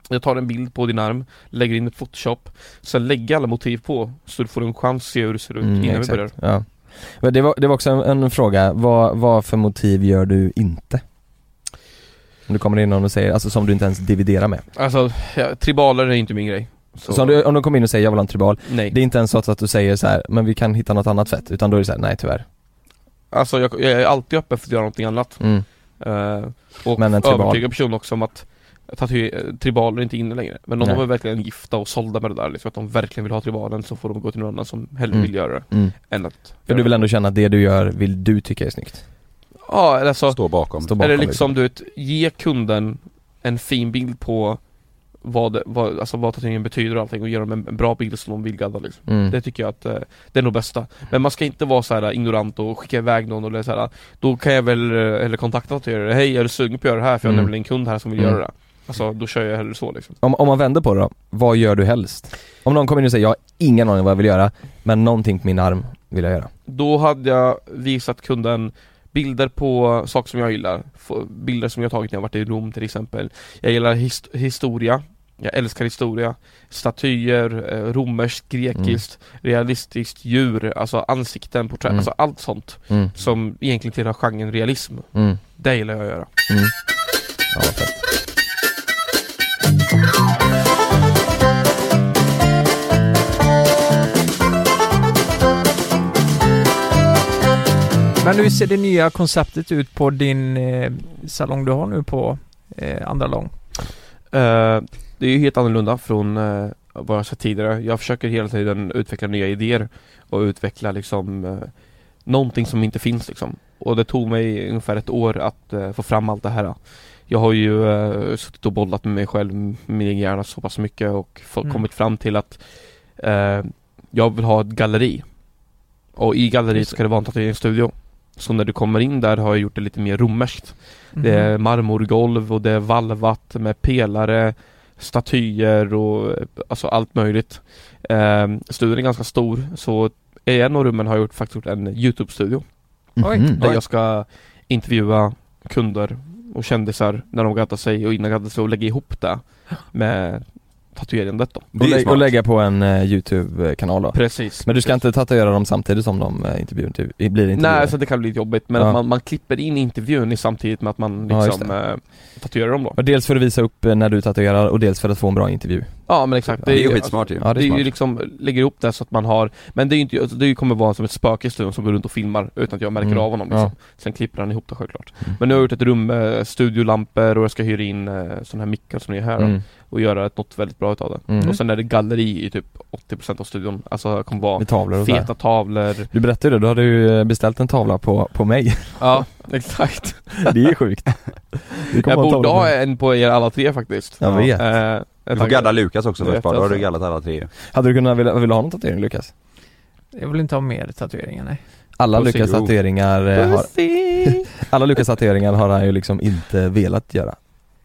Jag tar en bild på din arm, lägger in ett photoshop Sen lägger alla motiv på så du får en chans att se hur det ser ut Mm, innan exakt. vi börjar Ja. Men det var, det var också en, en fråga, vad, vad för motiv gör du inte? Om du kommer in någon och säger, alltså som du inte ens dividerar med Alltså, ja, tribaler är inte min grej så, Så om du, om du kommer in och säger jag vill ha en tribal, Nej, det är inte ens så att, att du säger så här, men vi kan hitta något annat fett, utan då är det så här, nej tyvärr alltså jag, jag är alltid öppen för att göra någonting annat mm. Eh, Och Men en tribal. övertyga personen också om att tatu- tribaler är inte inne längre Men om Nej. de är verkligen gifta och sålda med det där liksom, att de verkligen vill ha tribalen så får de gå till någon annan som hellre Mm. vill göra det Mm. Än att För du vill ändå känna att det du gör vill du tycka är snyggt? Ja, eller alltså Stå bakom Stå bakom Eller liksom du vet, ge kunden en fin bild på vad, det- vad, alltså vad tatueringen betyder och allting och ge dem en, en bra bild som de vill gadda liksom. Mm. Det tycker jag att eh, det är nog bästa. Men man ska inte vara så här ignorant och skicka iväg någon eller så här. Då kan jag väl, eh, eller kontakta tatuerare, hej är du sugen på att göra det här? För jag har Mm. nämligen en kund här som vill Mm. göra det. Alltså då kör jag hellre så liksom. Om, om man vänder på det då, vad gör du helst? Om någon kommer in och säger jag har ingen aning vad jag vill göra, men någonting på min arm vill jag göra Då hade jag visat kunden bilder på saker som jag gillar. Bilder som jag tagit när jag varit i Rom till exempel. Jag gillar hist- historia. Jag älskar historia. Statyer, eh, romerskt, grekiskt, realistiskt, djur, alltså ansikten, porträtt, Mm. alltså allt sånt. Mm. Som egentligen tillhör genren realism. Mm. Det gillar jag att göra. Mm. Ja, vad fett. Men hur ser det nya konceptet ut på din eh, salong du har nu på eh, Andra Lång? Eh, det är ju helt annorlunda från eh, vad jag sett tidigare. Jag försöker hela tiden utveckla nya idéer och utveckla liksom eh, någonting som inte finns liksom. Och det tog mig ungefär ett år att eh, få fram allt det här. Jag har ju eh, suttit och bollat med mig själv, med min egen hjärna så pass mycket och Mm. kommit fram till att eh, jag vill ha ett galleri. Och i galleriet det. ska det vara en tatueringsstudio. Så när du kommer in där har jag gjort det lite mer romerskt. Det är Mhm. marmorgolv och det är valvat med pelare, statyer och alltså allt möjligt. Eh, studion är ganska stor så i en av rummen har jag gjort, faktiskt gjort en Youtube-studio. Mhm. Där jag ska intervjua kunder och kändisar när de gaddar sig och innan gaddar sig och lägga ihop det med tatuerandet då. Och, lä- och lägga på en eh, YouTube-kanal då? Precis. Men du ska inte tatuera dem samtidigt som de eh, intervjuar, intervju- blir intervjuade? Nej, så det kan bli lite jobbigt men Ja. att man, man klipper in intervjun i samtidigt med att man Ja, just liksom eh, tatuerar dem då. Och dels för att visa upp eh, när du tatuerar och dels för att få en bra intervju Ja men exakt. Det är ju skitsmart ju. Ja, det är det är smart. ju liksom, lägger ihop det så att man har Men det är ju inte, alltså, det kommer vara som ett spöke i studion som går runt och filmar utan att jag märker Mm. av honom Ja. liksom. Sen klipper han ihop det självklart Mm. Men nu har jag gjort ett rum med studiolampor och jag ska hyra in eh, sådana här mickar som ni är här då, Mm. Och göra ett, något väldigt bra utav det Mm. Och sen är det galleri i typ 80% av studion Alltså det kommer vara Med tavlor och feta tavlor Du berättade ju det, du hade ju eh, beställt en tavla på, på mig Ja, exakt Det är sjukt Det kommer Jag borde ha en på er alla tre faktiskt Jag vet. Eh, Du ett får gadda Lukas också först bara, då har du alltså. gaddat alla tre ju. Hade du kunnat vilja, vilja ha någon tatuering Lukas? Jag vill inte ha mer tatueringar nej. Alla Lukas tatueringar eh, har. Alla Lukas tatueringar har han ju liksom inte velat göra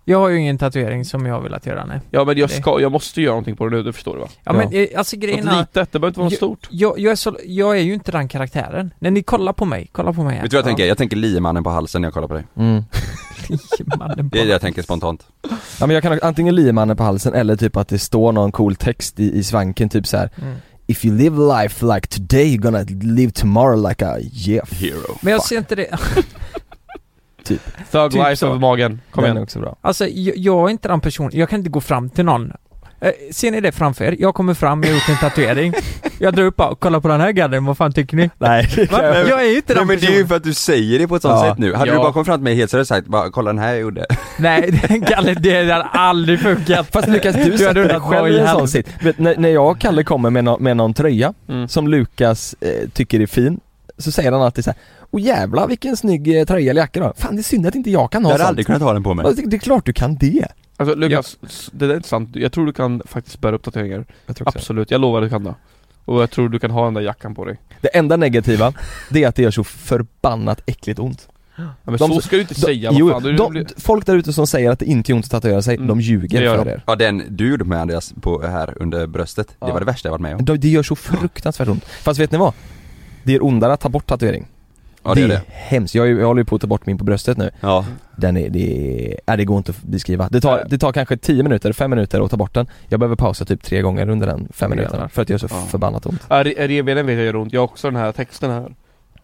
Jag har ju ingen tatuering som jag har velat göra nej. Ja men jag ska, jag måste göra någonting på det nu, det förstår du va? Ja, men eh, alltså grejen är litet, det behöver inte vara något Jag- stort jag, jag, är så, jag är ju inte den karaktären. När ni kollar på mig, kolla på mig här. Vet du vad jag tänker? Jag tänker liemannen på halsen när jag kollar på dig. mm. Mannen Det är det jag tänker spontant. Ja men jag kan antingen liemannen på halsen eller typ att det står någon cool text i, i svanken typ så här. Mm. If you live life like today you're gonna live tomorrow like a Jeff Hero Men jag ser inte det Typ Thug Typ life så. över magen, kom Den igen är också bra Alltså jag, jag är inte den personen, jag kan inte gå fram till någon Eh, Ser ni det framför er? Jag kommer fram, jag har gjort en tatuering Jag drar upp bara, kolla på den här gadden, vad fan tycker ni? Nej, Va? Jag är ju inte Nej den men det är ju för att du säger det på ett sånt Ja. sätt nu. Hade Ja. du bara kommit fram till mig helt seriöst sagt bara kolla den här jag gjorde. Nej, den Kalle, det hade aldrig funkat Fast Lukas du hade sätter dig undrat, själv i en sån sitt. Vet, när, när jag och Kalle kommer med, nå- med någon tröja Mm. som Lukas eh, tycker är fin Så säger han alltid så här. Åh jävlar vilken snygg eh, tröja eller jacka då. Fan det är synd att inte jag kan Jag ha hade sånt. aldrig kunnat ha den på mig. Det, det är klart du kan det. Alltså Lukas, det där är inte sant. Jag tror du kan faktiskt bära upp tatueringar Jag tror också. Absolut, jag lovar att du kan det Och jag tror du kan ha den där jackan på dig Det enda negativa, det är att det gör så förbannat äckligt ont. ja, Men De- så ska du inte De, säga, jo, vad fan, du, de, blir- folk där ute som säger att det inte gör ont att tatuera sig, Mm. de ljuger Det gör för de. er. Ja den du gjorde med Andreas på, här under bröstet, det Ja. var det värsta jag varit med om. De, det gör så fruktansvärt ont. Fast vet ni vad? Det är ondare att ta bort tatuering. Ja det är det. hemskt. Jag, jag håller ju på att ta bort min på bröstet nu. Ja. Den är, det, är, nej, det går inte att beskriva. Det tar, det tar kanske 10 minuter, 5 minuter att ta bort den. Jag behöver pausa typ tre gånger under den 5 Jävlar. minuterna för att det gör så Ja. förbannat ont. Ja, re- revbenen vet jag gör ont, jag har också den här texten här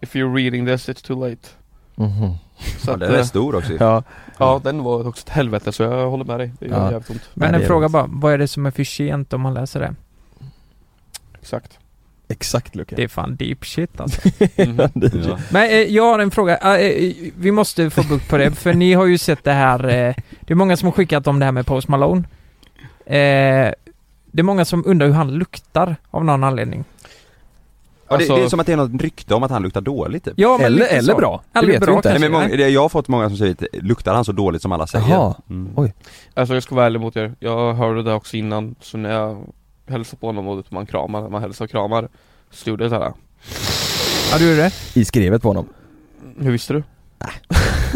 If you're reading this it's too late Mhm. Så ja att, den är eh, stor också. Ja, Ja den var också ett helvete så jag håller med dig, det gör Ja. jävligt ont Men en det fråga det. bara, vad är det som är för sent om man läser det? Exakt exakt Lukas. Det är fan deep shit alltså Mhm. Ja. Men eh, jag har en fråga, Eh, eh, vi måste få bukt på det, för ni har ju sett det här, eh, det är många som har skickat om det här med Post Malone eh, Det är många som undrar hur han luktar av någon anledning Ja, det, Alltså- det är som att det är något rykte om att han luktar dåligt typ. Ja men Eller, lite eller så. bra, det Eller vet bra inte. Nej, men många, det, jag har fått många som säger att luktar han så dåligt som alla säger? Jaha. Mm. Oj. Alltså jag ska vara ärlig mot er, jag hörde det också innan Så när jag hälsade på honom och man kramar, man hälsar och kramar Så gjorde jag såhär Ja du gjorde det? I skrivet på honom. Hur visste du?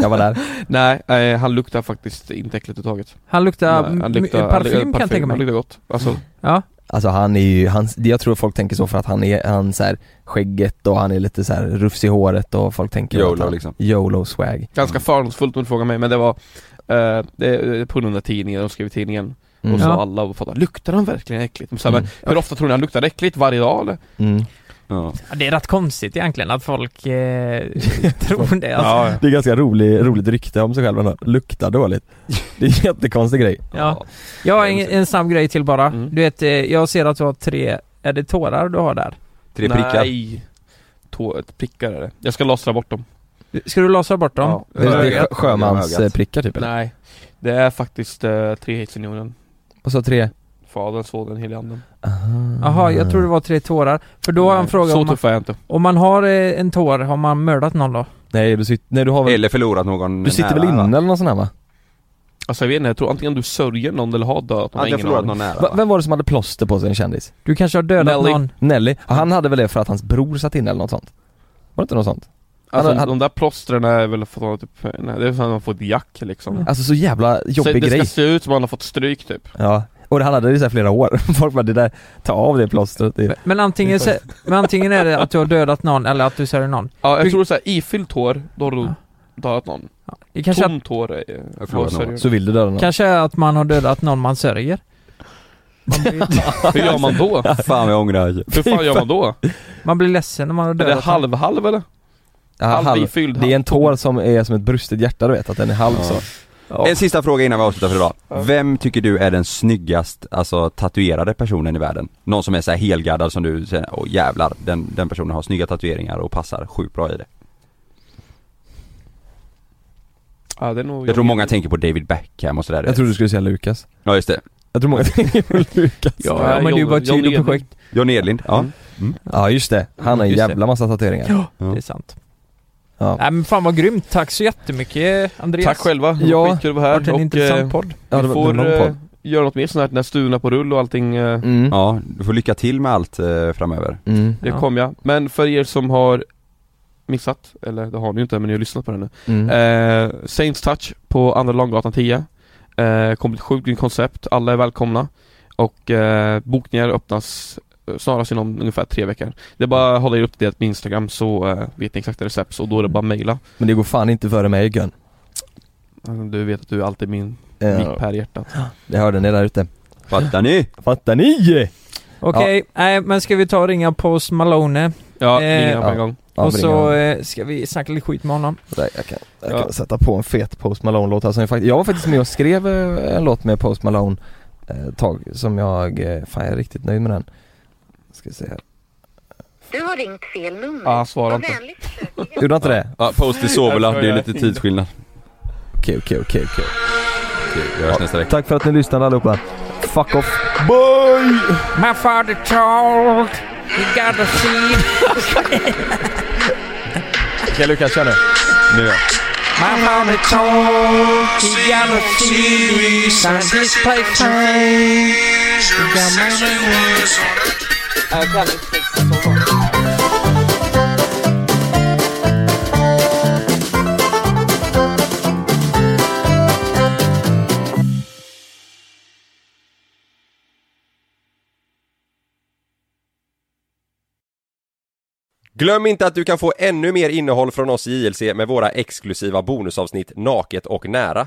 Jag var där. Nej, eh, han luktar faktiskt inte äckligt överhuvudtaget Han luktar, Nej, han m- luktar- han parfym luktar kan jag tänka Han mig luktar gott, alltså Ja, Alltså han är ju, han, jag tror folk tänker så för att han är, han så här skägget och han är lite så här rufs i håret och folk tänker YOLO att han, liksom. YOLO swag. Ganska fördomsfullt om du frågar mig men det var eh, det på grund av tidningen, de skrev i tidningen Mm. Och så Ja. alla och fattade, luktar han verkligen äckligt? Men, så här, Mm. men hur ofta tror ni han luktar äckligt? Varje dag eller? Mm. Ja. Ja, det är rätt konstigt egentligen att folk eh, tror det alltså. Det är ganska rolig, roligt rykte om sig själv ändå. Luktar dåligt. Det är en jättekonstig grej. Ja. Jag har en, en snabb grej till bara. Mm. Du vet, eh, jag ser att du har tre, är det tårar du har där? Tre prickar. Nej Tå, prickar är det. Jag ska lossra bort dem Ska du lasra bort dem? Ja. Det är, det är sjömansprickar typ eller? Nej Det är faktiskt uh, trehetsunionen Och så tre? Fadern, sonen, helige anden Jaha, jag tror det var tre tårar. För då har han frågat Så om man, tuff är jag inte om man har eh, en tår, har man mördat någon då? Nej du, sit, nej, du har väl, Eller förlorat någon du sitter nära, väl inne va? eller något sånt här va? Alltså jag vet inte, jag tror antingen du sörjer någon eller har dött någon, jag har Antingen ingen förlorat aning. någon nära Va, va? vem var det som hade plåster på sig, en kändis? Du kanske har dödat Nelly. någon? Nelly? Han hade väl det för att hans bror satt inne eller något sånt? Var det inte något sånt? Alltså Han- han- de där plåstren är väl för att typ, nej, det är som att man får ett jack liksom Alltså så jävla så jobbig Det grej. ska se ut som att man har fått stryk typ Ja, och han det i så här flera år. Folk bara det där, ta av det plåstret. Det, Men antingen, så, men antingen är det att du har dödat någon eller att du sörjer någon. Ja jag Du- tror såhär, ifyllt hår, då har du Ja. dödat någon Det kanske, att, Tomt hår är, Jag någon. så vill du döda någon. kanske är att man har dödat någon man sörjer. Hur gör man då? Fan jag ångrar Hur fan gör man då? man blir ledsen när man har Är det dödat halv-halv eller? Ja, halv halv, ifylld, det är en halv tår som är som ett brustet hjärta du vet, att den är halv Ja. så. Ja. En sista fråga innan vi avslutar för idag. Vem tycker du är den snyggast, alltså tatuerade personen i världen? Någon som är så här helgardad som du säger, åh jävlar, den, den personen har snygga tatueringar och passar sjukt bra i det. Ja, det är nog Jag tror många tänker på David Beckham och sådär. Jag tror du skulle säga Lukas. Ja just det. Jag tror många tänker på Lukas. Ja, Ja, men det är ju bara ett sidoprojekt. John Edlind, ja. Mm. Ja just det, han har en jävla massa tatueringar. Ja, Ja. det är sant. Ja. Nej men fan vad grymt, tack så jättemycket Andreas. Tack själva, Ja, skitkul att vara här varit en och intressant eh, podd. Ja, det vi var- det får eh, göra något mer sånt här när stuna på rull och allting eh, Mm. Ja, du får lycka till med allt eh, framöver. Mm. Det Ja. kom jag. Men för er som har missat, eller det har ni ju inte men ni har lyssnat på det nu. Mm. Eh, Saints Touch på Andra Långgatan 10. Eh, kommer ett sjukt grymt koncept, alla är välkomna. Och bokningar öppnas snarast inom ungefär tre veckor. Det är bara att hålla er uppdaterat på Instagram så eh, vet ni exakta recept och då är det bara att mejla. Men det går fan inte före mig Gun. Du vet att du är alltid min, Ja. mitt per hjärtat. Det hörde ni där ute. Fattar ni? Fattar ni? Okej, nej men ska vi ta och ringa Post Malone? Ja, Eh, ringa på en gång. Ja, och så eh, ska vi snacka lite skit med honom. Nej, jag kan, jag Ja. kan sätta på en fet Post Malone-låt som jag, faktiskt, jag var faktiskt med och skrev eh, en låt med Post Malone eh, ett tag som jag, eh, fan jag är riktigt nöjd med den. Ska se här. Du har ringt fel nummer. Ja, svara Var inte. Gjorde han inte det? Ja, Post i Sovola, det är lite tidsskillnad. Okej, okej, okej, okej. Vi hörs nästa vecka. Tack för att ni lyssnade allihopa. Fuck off. Bye! My father told you gotta see Okej Lukas, kör nu. Nu ja. My father told you gotta see Scientist play time You got my jag kan inte texten så bra. Glöm inte att du kan få ännu mer innehåll från oss i JLC med våra exklusiva bonusavsnitt Naket och nära.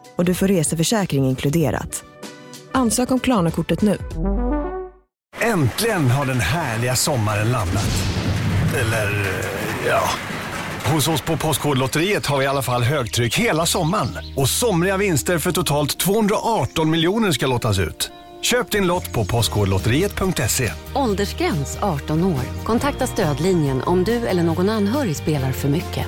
och du får reseförsäkring inkluderat. Ansök om Klarna-kortet nu. Äntligen har den härliga sommaren landat. Eller, eh, ja. Hos oss på Postkodlotteriet har vi i alla fall högtryck hela sommaren. Och somriga vinster för totalt 218 miljoner ska lottas ut. Köp din lott på postkodlotteriet.se. Åldersgräns 18 år. Kontakta stödlinjen om du eller någon anhörig spelar för mycket.